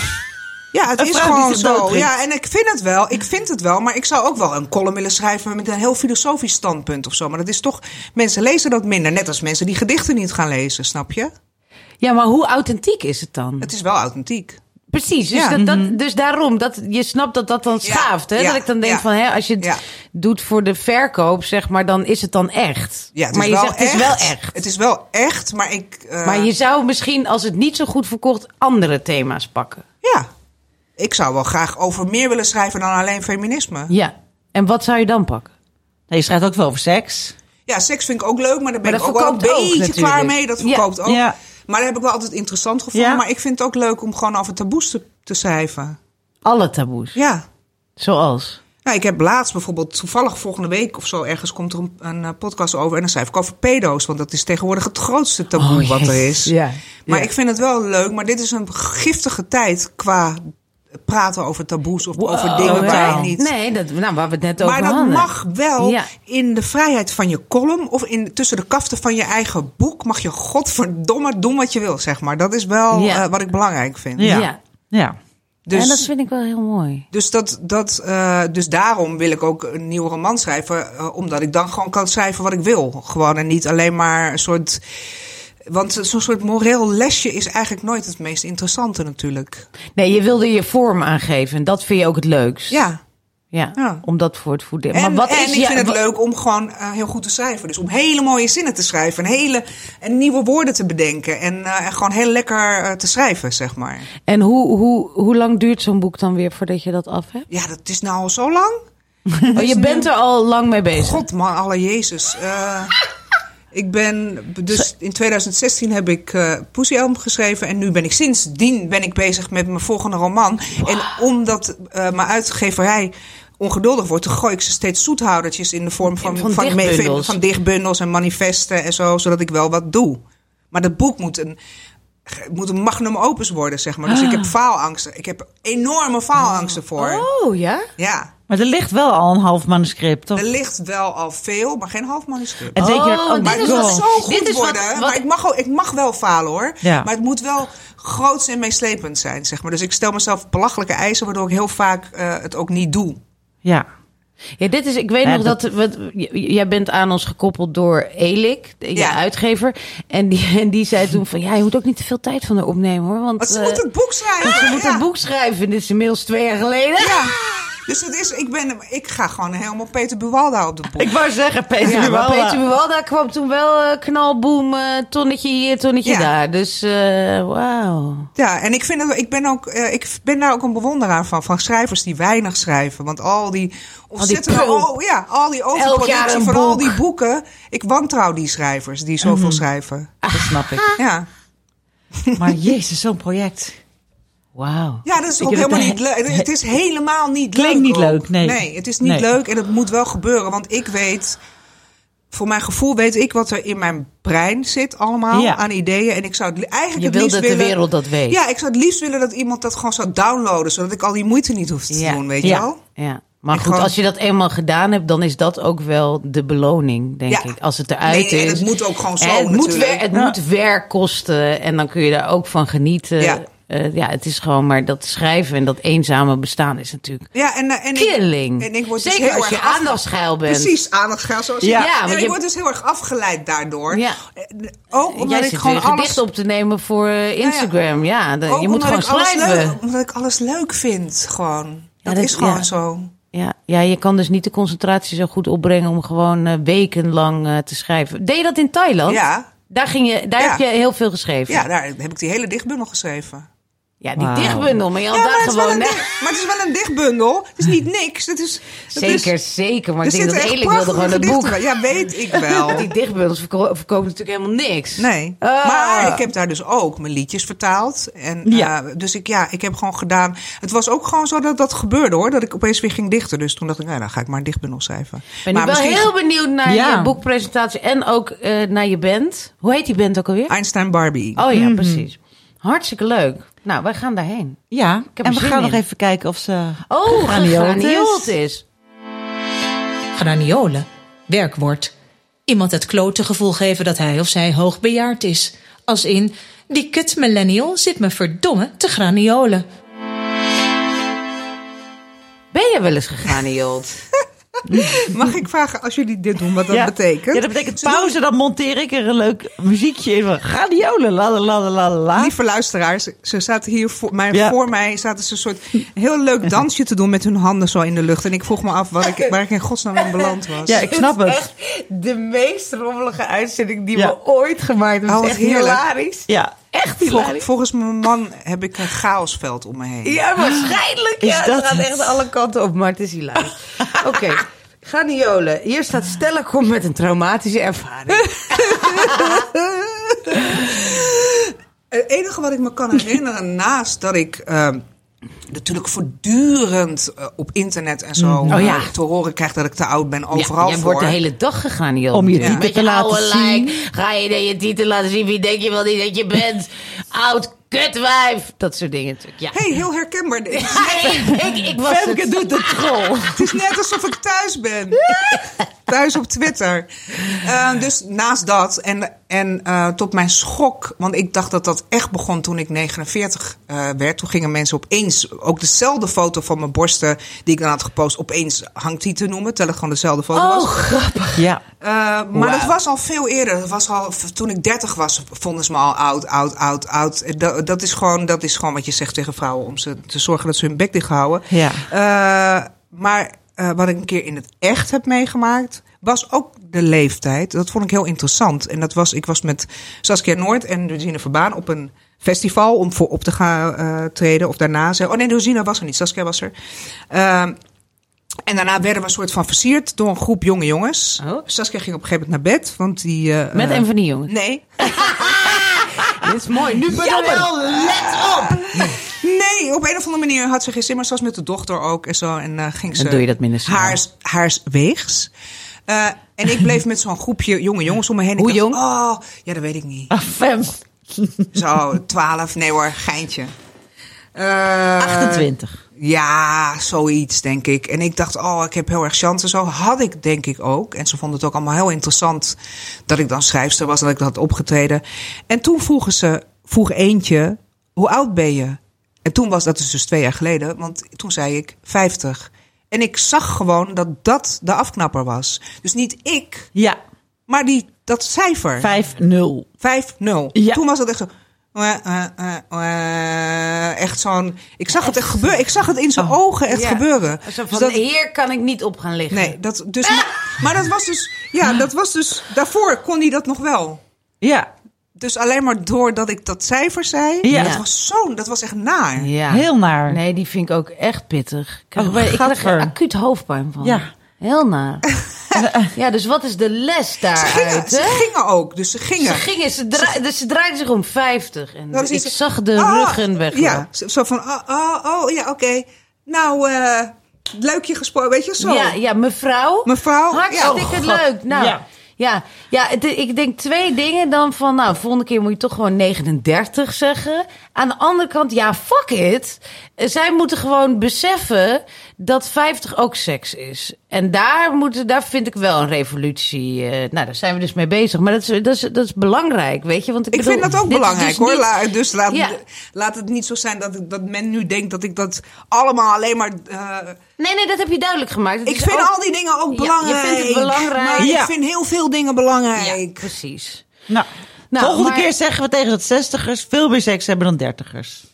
Speaker 4: Ja, het is gewoon zo. Ja, en ik vind het wel. Ik vind het wel. Maar ik zou ook wel een column willen schrijven met een heel filosofisch standpunt of zo. Maar dat is toch. Mensen lezen dat minder. Net als mensen die gedichten niet gaan lezen, snap je?
Speaker 3: Ja, maar hoe authentiek is het dan?
Speaker 4: Het is wel authentiek.
Speaker 3: Precies, dus,
Speaker 4: Ja.
Speaker 3: dat, dat, dus daarom, dat, je snapt dat dat dan
Speaker 4: Ja,
Speaker 3: schaaft. Hè?
Speaker 4: ja,
Speaker 3: dat ik dan denk
Speaker 4: ja.
Speaker 3: van, hè, als je het
Speaker 4: Ja.
Speaker 3: doet voor de verkoop, zeg maar, dan is het dan echt.
Speaker 4: Ja, het
Speaker 3: maar
Speaker 4: is
Speaker 3: je
Speaker 4: wel
Speaker 3: zegt, het is
Speaker 4: echt.
Speaker 3: wel echt.
Speaker 4: Het is wel echt, maar ik. eh,
Speaker 3: Maar je zou misschien, als het niet zo goed verkocht, andere thema's pakken.
Speaker 4: Ja. Ik zou wel graag over meer willen schrijven dan alleen feminisme.
Speaker 3: Ja. En wat zou je dan pakken?
Speaker 2: Nee, je schrijft ook wel over seks.
Speaker 4: Ja, seks vind ik ook leuk, maar daar ben
Speaker 3: Maar
Speaker 4: ik
Speaker 3: dat
Speaker 4: ook wel een
Speaker 3: verkoopt ook
Speaker 4: beetje
Speaker 3: natuurlijk.
Speaker 4: klaar mee. Dat
Speaker 3: Ja.
Speaker 4: verkoopt ook. Maar dat heb ik wel altijd interessant gevonden.
Speaker 2: Ja.
Speaker 4: Maar ik vind het ook leuk om gewoon over taboes te, te schrijven.
Speaker 3: Alle taboes.
Speaker 4: Ja.
Speaker 3: Zoals?
Speaker 4: Nou, ik heb laatst bijvoorbeeld, toevallig volgende week of zo, ergens komt er een, een eh, podcast over. En dan schrijf ik over pedo's. Want dat is tegenwoordig het grootste taboe
Speaker 3: Oh,
Speaker 4: wat er is.
Speaker 3: Ja.
Speaker 4: Maar
Speaker 3: Ja.
Speaker 4: ik vind het wel leuk. Maar dit is een giftige tijd qua praten over taboes of over dingen waar je niet...
Speaker 3: Nee, dat, nou, waar we het net over
Speaker 4: Maar dat
Speaker 3: hadden.
Speaker 4: mag wel
Speaker 3: Ja.
Speaker 4: in de vrijheid van je column of in, tussen de kaften van je eigen boek. Mag je godverdomme doen wat je wil, zeg maar. Dat is wel
Speaker 3: Ja.
Speaker 4: eh, wat ik belangrijk vind.
Speaker 2: Ja.
Speaker 3: Ja.
Speaker 2: Ja.
Speaker 4: Dus,
Speaker 3: en dat vind ik wel heel mooi.
Speaker 4: dus, dat, dat, eh, dus daarom wil ik ook een nieuwe roman schrijven. eh, omdat ik dan gewoon kan schrijven wat ik wil. Gewoon en niet alleen maar een soort. Want zo'n soort moreel lesje is eigenlijk nooit het meest interessante natuurlijk.
Speaker 3: Nee, je wilde je vorm aangeven. En dat vind je ook het leukst.
Speaker 4: Ja,
Speaker 3: Ja,
Speaker 4: Ja.
Speaker 3: om dat voor het voeden.
Speaker 4: en,
Speaker 3: maar wat
Speaker 4: en
Speaker 3: is
Speaker 4: ik
Speaker 3: ja,
Speaker 4: vind het leuk om gewoon eh, heel goed te schrijven. Dus om hele mooie zinnen te schrijven. En, hele, en nieuwe woorden te bedenken. En, eh, en gewoon heel lekker eh, te schrijven, zeg maar.
Speaker 3: En hoe, hoe, hoe lang duurt zo'n boek dan weer voordat je dat af hebt?
Speaker 4: Ja, dat is nou al zo lang.
Speaker 3: Oh, je bent er al lang mee bezig.
Speaker 4: God man, alle Jezus. Eh, ik ben, dus in 2016 heb ik eh Pussy Elm geschreven. En nu ben ik sindsdien ben ik bezig met mijn volgende roman. En omdat eh, mijn uitgeverij ongeduldig wordt, dan gooi ik ze steeds zoethoudertjes in de vorm van,
Speaker 3: Van
Speaker 4: van,
Speaker 3: dichtbundels.
Speaker 4: van dichtbundels en manifesten en zo, zodat ik wel wat doe. Maar dat boek moet een, moet een magnum opus worden, zeg maar. Dus ik heb faalangsten. Ik heb enorme faalangsten voor.
Speaker 3: Oh ja?
Speaker 4: Ja,
Speaker 2: Maar er ligt wel al een half manuscript, toch?
Speaker 4: er ligt wel al veel, maar geen half manuscript.
Speaker 2: En zeker,
Speaker 3: Oh,
Speaker 2: oh,
Speaker 3: dit
Speaker 4: Maar het
Speaker 3: is
Speaker 4: moet
Speaker 3: wat-
Speaker 4: zo goed
Speaker 3: dit is wat-
Speaker 4: worden.
Speaker 3: wat-
Speaker 4: Maar ik mag, ook, ik mag wel falen hoor.
Speaker 2: Ja.
Speaker 4: Maar het moet wel groots en meeslepend zijn, zeg maar. Dus ik stel mezelf belachelijke eisen, waardoor ik heel vaak eh, het ook niet doe.
Speaker 2: Ja.
Speaker 3: Ja, dit is, ik weet
Speaker 2: Ja,
Speaker 3: nog dat, wat, jij bent aan ons gekoppeld door Elik, de je
Speaker 4: Ja.
Speaker 3: uitgever. En die, en die zei toen van, ja, je moet ook niet te veel tijd van haar opnemen hoor. Want
Speaker 4: Want ze
Speaker 3: eh,
Speaker 4: moet het boek schrijven.
Speaker 3: ze moet
Speaker 4: ja.
Speaker 3: het boek schrijven. Dit is inmiddels twee jaar geleden.
Speaker 4: Ja. Dus het is, ik, ben, ik ga gewoon helemaal Peter Buwalda op de boek.
Speaker 2: Ik wou zeggen, Peter
Speaker 3: Ja, maar
Speaker 2: Buwalda.
Speaker 3: Peter Buwalda kwam toen wel eh, knalboom, eh, tonnetje hier, tonnetje
Speaker 4: Ja.
Speaker 3: daar. Dus eh wauw.
Speaker 4: Ja, en ik, vind het, ik, ben ook, ik ben daar ook een bewonderaar van. Van schrijvers die weinig schrijven. Want al die ontzettende...
Speaker 3: prul.
Speaker 4: oh, ja, al die overproductie van al die boeken. Ik wantrouw die schrijvers die zoveel schrijven.
Speaker 2: Dat snap ik.
Speaker 4: Ja.
Speaker 2: Maar jezus, zo'n project.
Speaker 3: Wauw.
Speaker 4: Ja, dat is
Speaker 2: Ik
Speaker 4: ook helemaal niet leuk. Het is helemaal niet
Speaker 2: Klinkt
Speaker 4: leuk.
Speaker 2: niet
Speaker 4: ook.
Speaker 2: leuk, nee.
Speaker 4: Nee, het is niet
Speaker 2: Nee.
Speaker 4: leuk en het moet wel gebeuren. Want ik weet, voor mijn gevoel weet ik wat er in mijn brein zit allemaal
Speaker 2: Ja.
Speaker 4: aan ideeën. En ik zou het li- eigenlijk
Speaker 3: Je
Speaker 4: het liefst
Speaker 3: dat de wereld dat weet.
Speaker 4: Ja, ik zou het liefst willen dat iemand dat gewoon zou downloaden. Zodat ik al die moeite niet hoef te
Speaker 3: Ja.
Speaker 4: doen, weet je wel?
Speaker 3: Ja. Maar goed,
Speaker 4: gewoon-
Speaker 3: als je dat eenmaal gedaan hebt, dan is dat ook wel de beloning, denk
Speaker 4: Ja.
Speaker 3: ik. Als het eruit
Speaker 4: Nee, en
Speaker 3: is.
Speaker 4: het moet ook gewoon zo
Speaker 3: En het moet, het moet werk kosten en dan kun je daar ook van genieten.
Speaker 4: Ja.
Speaker 3: Eh, ja, het is gewoon maar dat schrijven en dat eenzame bestaan is natuurlijk
Speaker 4: Ja, en, eh, en
Speaker 3: killing.
Speaker 4: Ik, en ik word dus
Speaker 3: Zeker
Speaker 4: heel
Speaker 3: als je
Speaker 4: erg af-
Speaker 3: aandachtsgeil bent.
Speaker 4: Precies, aandachtsgeil zoals
Speaker 2: Ja.
Speaker 4: je-
Speaker 3: Ja,
Speaker 4: en ik
Speaker 3: je-
Speaker 4: word dus heel erg afgeleid daardoor.
Speaker 3: Ja.
Speaker 4: Eh, Ook omdat
Speaker 3: Jij
Speaker 4: ik gewoon alles...
Speaker 3: gedicht op te nemen voor Instagram. Ja, je moet gewoon schrijven.
Speaker 4: Leuk, omdat ik alles leuk vind, gewoon. Dat,
Speaker 3: dat-
Speaker 4: is gewoon zo.
Speaker 3: Ja, ja, je kan dus niet de concentratie zo goed opbrengen om gewoon eh, wekenlang te schrijven. Deed je dat in Thailand?
Speaker 4: Ja,
Speaker 3: Daar, ging je, daar
Speaker 4: Ja.
Speaker 3: heb je heel veel geschreven.
Speaker 4: ja, daar heb ik die hele dichtbundel geschreven.
Speaker 3: Ja, die dichtbundel, maar je had
Speaker 4: ja,
Speaker 3: daar
Speaker 4: maar, het is wel
Speaker 3: gewoon...
Speaker 4: dicht- maar het is wel een dichtbundel. Het is niet niks. Het is, het
Speaker 3: Zeker,
Speaker 4: is,
Speaker 3: zeker. Maar ik denk dat Elik wilde gewoon een boek.
Speaker 4: bij. Ja, weet ik wel.
Speaker 3: Die dichtbundels verko- verkopen natuurlijk helemaal niks.
Speaker 4: Nee,
Speaker 3: Ah.
Speaker 4: maar ik heb daar dus ook mijn liedjes vertaald. En,
Speaker 2: Ja.
Speaker 4: eh, dus ik, ja, ik heb gewoon gedaan. Het was ook gewoon zo dat dat gebeurde hoor. Dat ik opeens weer ging dichten. Dus toen dacht ik, nou, dan ga ik maar een dichtbundel schrijven.
Speaker 3: Ik ben nu
Speaker 4: maar
Speaker 3: wel
Speaker 4: misschien
Speaker 3: heel benieuwd naar
Speaker 2: Ja.
Speaker 3: je boekpresentatie en ook eh, naar je band. Hoe heet die band ook alweer?
Speaker 4: Einstein Barbie.
Speaker 3: Oh ja,
Speaker 2: Mhm.
Speaker 3: precies. Hartstikke leuk. Nou, wij gaan daarheen.
Speaker 2: Ja,
Speaker 3: heb
Speaker 2: en we gaan nog even kijken of ze
Speaker 3: Oh,
Speaker 2: Graniold is.
Speaker 3: is.
Speaker 1: Graniolen, werkwoord. Iemand het klote gevoel geven dat hij of zij hoogbejaard is. Als in, die kut millennial zit me verdomme te graniolen.
Speaker 3: Ben je wel eens gegranieeld?
Speaker 4: Mag ik vragen als jullie dit doen wat dat
Speaker 2: ja.
Speaker 4: betekent?
Speaker 2: Ja, dat betekent pauze, dan monteer ik er een leuk muziekje in van gladiolen, la la la la la.
Speaker 4: Lieve luisteraars, ze zaten hier voor mij,
Speaker 2: Ja.
Speaker 4: voor mij zaten ze een soort heel leuk dansje te doen met hun handen zo in de lucht. En ik vroeg me af waar ik, waar ik in godsnaam in beland was.
Speaker 2: Ja, ik snap het.
Speaker 3: Echt de meest rommelige uitzending die
Speaker 2: Ja.
Speaker 3: we ooit gemaakt hebben.
Speaker 4: Oh,
Speaker 3: Het hilarisch.
Speaker 2: Ja,
Speaker 3: Echt
Speaker 4: Vol- volgens mijn man heb ik een chaosveld om me heen.
Speaker 3: Ja, waarschijnlijk.
Speaker 2: Is
Speaker 3: ja,
Speaker 2: dat
Speaker 3: het gaat
Speaker 2: het?
Speaker 3: echt alle kanten op, maar het is hilarisch. Oké, Graniolen. Hier staat Stella komt met een traumatische ervaring.
Speaker 4: Het enige wat ik me kan herinneren, naast dat ik ehm, natuurlijk voortdurend eh, op internet en zo
Speaker 3: Oh ja.
Speaker 4: eh, te horen krijg dat ik te oud ben, overal
Speaker 3: jij
Speaker 4: voor.
Speaker 3: wordt de hele dag gegranieeld.
Speaker 2: Om je titel te laten zien.
Speaker 3: lijk Ga je dan je titel laten zien? Wie denk je wel niet dat je bent? Oud kutwijf. Dat soort dingen natuurlijk. Ja.
Speaker 4: hey, heel herkenbaar. dit.
Speaker 3: ik, ik, ik was
Speaker 2: Femke
Speaker 3: het.
Speaker 2: doet de troll.
Speaker 4: Het is net alsof ik thuis ben. thuis op Twitter. Eh, dus naast dat en, en eh, tot mijn schok, want ik dacht dat dat echt begon toen ik 49 eh, werd. Toen gingen mensen opeens, ook dezelfde foto van mijn borsten die ik dan had gepost, opeens hangt die te noemen, terwijl het gewoon dezelfde foto was.
Speaker 3: Oh, grappig.
Speaker 2: Ja.
Speaker 4: Uh, maar dat was al veel eerder. Dat was al, toen ik 30 was, vonden ze me al oud, oud, oud, oud. Dat, dat, is gewoon, dat is gewoon wat je zegt tegen vrouwen om ze te zorgen dat ze hun bek dicht houden.
Speaker 2: Ja.
Speaker 4: Uh, maar uh, wat ik een keer in het echt heb meegemaakt, was ook de leeftijd. Dat vond ik heel interessant. En dat was, ik was met Saskia Noord en Regine Verbaan op een festival om voor op te gaan uh, treden. Of daarna. Zei, oh nee, Regine was er niet, Saskia was er. Uh, en daarna werden we een soort van versierd door een groep jonge jongens.
Speaker 3: Oh.
Speaker 4: Saskia ging op een gegeven moment naar bed, want die...
Speaker 3: Met een van die jongens?
Speaker 4: Nee.
Speaker 3: Dit is mooi. Nu ben
Speaker 2: je wel, let op!
Speaker 4: Nee, op een of andere manier had ze geen zin, maar ze was met de dochter ook en zo. En uh, ging ze
Speaker 3: Dan doe je dat minder snel.
Speaker 4: haars, haars weegs. Uh, en ik bleef met zo'n groepje jonge jongens om me heen.
Speaker 3: Hoe
Speaker 4: dacht,
Speaker 3: jong?
Speaker 4: Oh, ja, dat weet ik niet.
Speaker 2: Ah, fem.
Speaker 4: Zo, twaalf, nee hoor, geintje. Uh,
Speaker 2: 28.
Speaker 4: Ja, zoiets, denk ik. En ik dacht, oh, ik heb heel erg chance. Zo had ik, denk ik ook. En ze vonden het ook allemaal heel interessant dat ik dan schrijfster was, dat ik dat had opgetreden. En toen vroegen ze, vroeg eentje, hoe oud ben je? En toen was dat is dus twee jaar geleden, want toen zei ik 50. En ik zag gewoon dat dat de afknapper was. Dus niet ik,
Speaker 2: Ja,
Speaker 4: maar die, dat cijfer.
Speaker 2: 5-0.
Speaker 4: 5-0.
Speaker 2: Ja.
Speaker 4: Toen was het echt zo. Echt zo'n. Ik zag het echt gebeuren. Ik zag het in zijn ogen echt
Speaker 3: Ja.
Speaker 4: gebeuren.
Speaker 3: Zo
Speaker 4: Dus
Speaker 3: van,
Speaker 4: dat-
Speaker 3: hier kan ik niet op gaan liggen.
Speaker 4: nee, dat dus. Maar, maar dat was dus. Ja, dat was dus. Daarvoor kon hij dat nog wel.
Speaker 2: Ja,
Speaker 4: Dus alleen maar doordat ik dat cijfer zei.
Speaker 2: Ja.
Speaker 4: Dat was zo. Dat was echt naar.
Speaker 3: Ja.
Speaker 2: heel naar.
Speaker 3: Nee, die vind ik ook echt pittig. Ik krijg,
Speaker 2: Oh,
Speaker 3: ik krijg er acuut hoofdpijn van.
Speaker 2: Ja.
Speaker 3: Heel naar. ja, dus wat is de les
Speaker 4: Ze
Speaker 3: daaruit?
Speaker 4: gingen, ze gingen ook. Dus ze gingen.
Speaker 3: Ze gingen, ze, dra dus ze draaiden zich om 50. En
Speaker 4: Dat
Speaker 3: ik zag de
Speaker 4: Ah,
Speaker 3: ruggen weg.
Speaker 4: Ja, zo van. Oh, oh, oh ja, oké. Nou, eh leuk je gesproken. Weet je zo.
Speaker 3: Ja, ja, mevrouw.
Speaker 4: Mevrouw.
Speaker 3: Hartstikke
Speaker 2: Ja, oh,
Speaker 3: leuk. Nou, ja.
Speaker 2: Ja.
Speaker 3: Ja, het- ik denk twee dingen dan van, nou, volgende keer moet je toch gewoon 39 zeggen. Aan de andere kant, ja, fuck it. Zij moeten gewoon beseffen dat 50 ook seks is. En daar, moeten, daar vind ik wel een revolutie. eh, nou, daar zijn we dus mee bezig. Maar dat is, dat is, dat is belangrijk, weet je. Want ik,
Speaker 4: Ik
Speaker 3: bedoel,
Speaker 4: vind dat ook belangrijk
Speaker 3: dus
Speaker 4: hoor.
Speaker 3: niet-
Speaker 4: La- dus laat,
Speaker 3: Ja.
Speaker 4: laat het niet zo zijn dat, ik- dat men nu denkt dat ik dat allemaal alleen maar. eh,
Speaker 3: Nee, nee, dat heb je duidelijk gemaakt. Het
Speaker 4: ik vind
Speaker 3: ook-
Speaker 4: al die dingen ook
Speaker 3: Ja,
Speaker 4: belangrijk.
Speaker 3: je vindt het belangrijk.
Speaker 4: Maar
Speaker 2: Ja.
Speaker 4: ik vind heel veel dingen
Speaker 3: Ja,
Speaker 4: belangrijk.
Speaker 3: precies.
Speaker 2: Nou,
Speaker 3: Nou,
Speaker 2: volgende
Speaker 3: maar-
Speaker 2: keer zeggen we tegen dat 60ers veel meer seks hebben dan 30ers.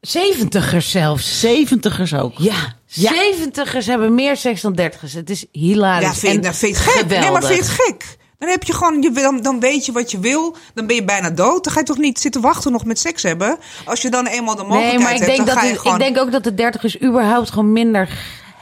Speaker 3: Zeventigers zelfs.
Speaker 2: 70ers ook.
Speaker 3: Ja,
Speaker 2: Ja.
Speaker 3: zeventigers hebben meer seks dan dertigers. Het is hilarisch.
Speaker 4: Ja, vind,
Speaker 3: en
Speaker 4: dat vind je het gek. Nee, maar vind je het gek? Dan heb je gewoon, je, dan, dan weet je wat je wil. Dan ben je bijna dood. Dan ga je toch niet zitten wachten nog met seks hebben. Als je dan eenmaal de mogelijkheid
Speaker 3: Nee, maar ik
Speaker 4: hebt,
Speaker 3: denk,
Speaker 4: dan
Speaker 3: dat
Speaker 4: ga je
Speaker 3: het-
Speaker 4: gewoon.
Speaker 3: ik denk ook dat de dertigers überhaupt gewoon minder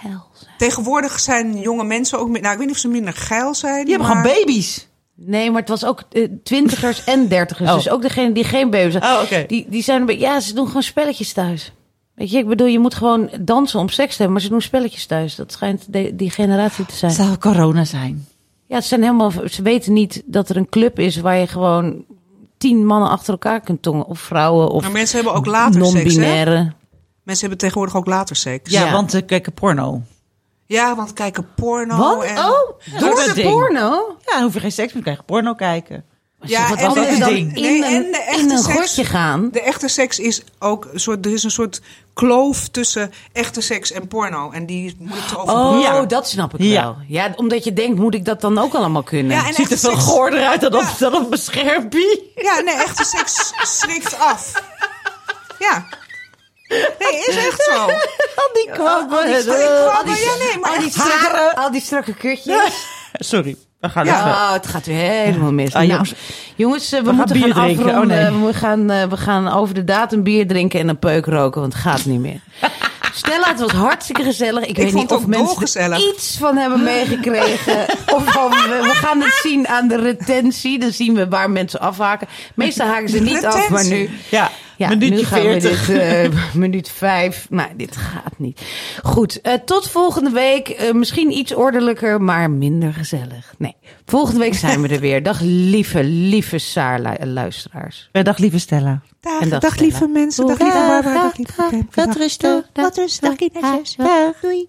Speaker 3: geil zijn.
Speaker 4: Tegenwoordig zijn jonge mensen ook. Nou, ik weet niet of ze minder geil zijn.
Speaker 2: Die hebben
Speaker 4: maar...
Speaker 2: gewoon baby's.
Speaker 3: Nee, maar het was ook eh, twintigers en dertigers.
Speaker 2: Oh.
Speaker 3: Dus ook degene die geen baby's.
Speaker 2: Oh, oké.
Speaker 3: Die, die zijn een beetje... Ja, ze doen gewoon spelletjes thuis. Weet je, ik bedoel, je moet gewoon dansen om seks te hebben. Maar ze doen spelletjes thuis. Dat schijnt de- die generatie te zijn.
Speaker 2: Zou corona zijn?
Speaker 3: Ja, het zijn helemaal, ze weten niet dat er een club is waar je gewoon tien mannen achter elkaar kunt tongen. Of vrouwen, of
Speaker 4: Maar mensen hebben ook later seks. Hè? Mensen hebben tegenwoordig ook later seks.
Speaker 2: Ja,
Speaker 3: Ja.
Speaker 2: want ze kijken porno.
Speaker 4: Ja, want kijken porno.
Speaker 3: Wat?
Speaker 4: En...
Speaker 3: Oh, door
Speaker 2: dat is
Speaker 3: de
Speaker 2: ding.
Speaker 3: porno?
Speaker 2: Ja, dan hoef je geen seks meer, dan krijg je porno kijken.
Speaker 4: Ja,
Speaker 3: wat
Speaker 4: en de-
Speaker 3: dan
Speaker 2: ding.
Speaker 3: in
Speaker 4: Nee,
Speaker 3: een,
Speaker 4: en de echte
Speaker 3: in een
Speaker 4: seks-
Speaker 3: gaan?
Speaker 4: De echte seks is ook een soort. Er is een soort kloof tussen echte seks en porno. En die moet ik te
Speaker 3: Oh,
Speaker 4: overbruggen.
Speaker 2: Ja.
Speaker 3: dat snap ik
Speaker 2: Ja.
Speaker 3: wel. Ja, omdat je denkt, moet ik dat dan ook allemaal kunnen?
Speaker 4: Ja, en
Speaker 2: Ziet er veel
Speaker 4: seks-
Speaker 2: goorder uit dan op, dan schermpje.
Speaker 4: Ja, nee, echte seks schrikt af. Ja. Nee, is echt zo.
Speaker 2: Al die kwabben.
Speaker 4: Al die kwabben, ja, nee, maar
Speaker 3: al, die strakke, al die strakke kutjes.
Speaker 2: Sorry, we gaan
Speaker 4: Ja.
Speaker 2: even.
Speaker 3: Oh, het gaat weer helemaal mis.
Speaker 2: Ah,
Speaker 3: Nou,
Speaker 2: jongens.
Speaker 3: eh, we, moeten
Speaker 2: bier
Speaker 3: gaan
Speaker 2: drinken. Oh,
Speaker 3: afronden.
Speaker 2: nee.
Speaker 3: we, gaan, eh, we gaan over de datum bier drinken en een peuk roken, want het gaat niet meer. Stella, het was hartstikke gezellig. Ik, weet niet of mensen er iets van hebben meegekregen. of van, we, we gaan het zien aan de retentie. Dan zien we waar mensen afhaken. Meestal haken ze niet af, maar nu...
Speaker 2: Ja,
Speaker 3: Ja,
Speaker 2: minuutje
Speaker 3: nu gaan
Speaker 2: 40.
Speaker 3: we dit, eh, minuut vijf. Nou, dit gaat niet. Goed, eh, tot volgende week. Eh, misschien iets ordelijker, maar minder gezellig. Nee, volgende week zijn we er weer. Dag lieve, lieve Saar-luisteraars.
Speaker 2: Dag lieve Stella.
Speaker 4: Dag,
Speaker 3: En dag,
Speaker 4: dag, lieve mensen. Dag lieve Barbara. Dag lieve.
Speaker 2: Wat
Speaker 4: dag-
Speaker 2: rustig.
Speaker 4: Wat kindertjes.
Speaker 2: Dag.
Speaker 4: Doei.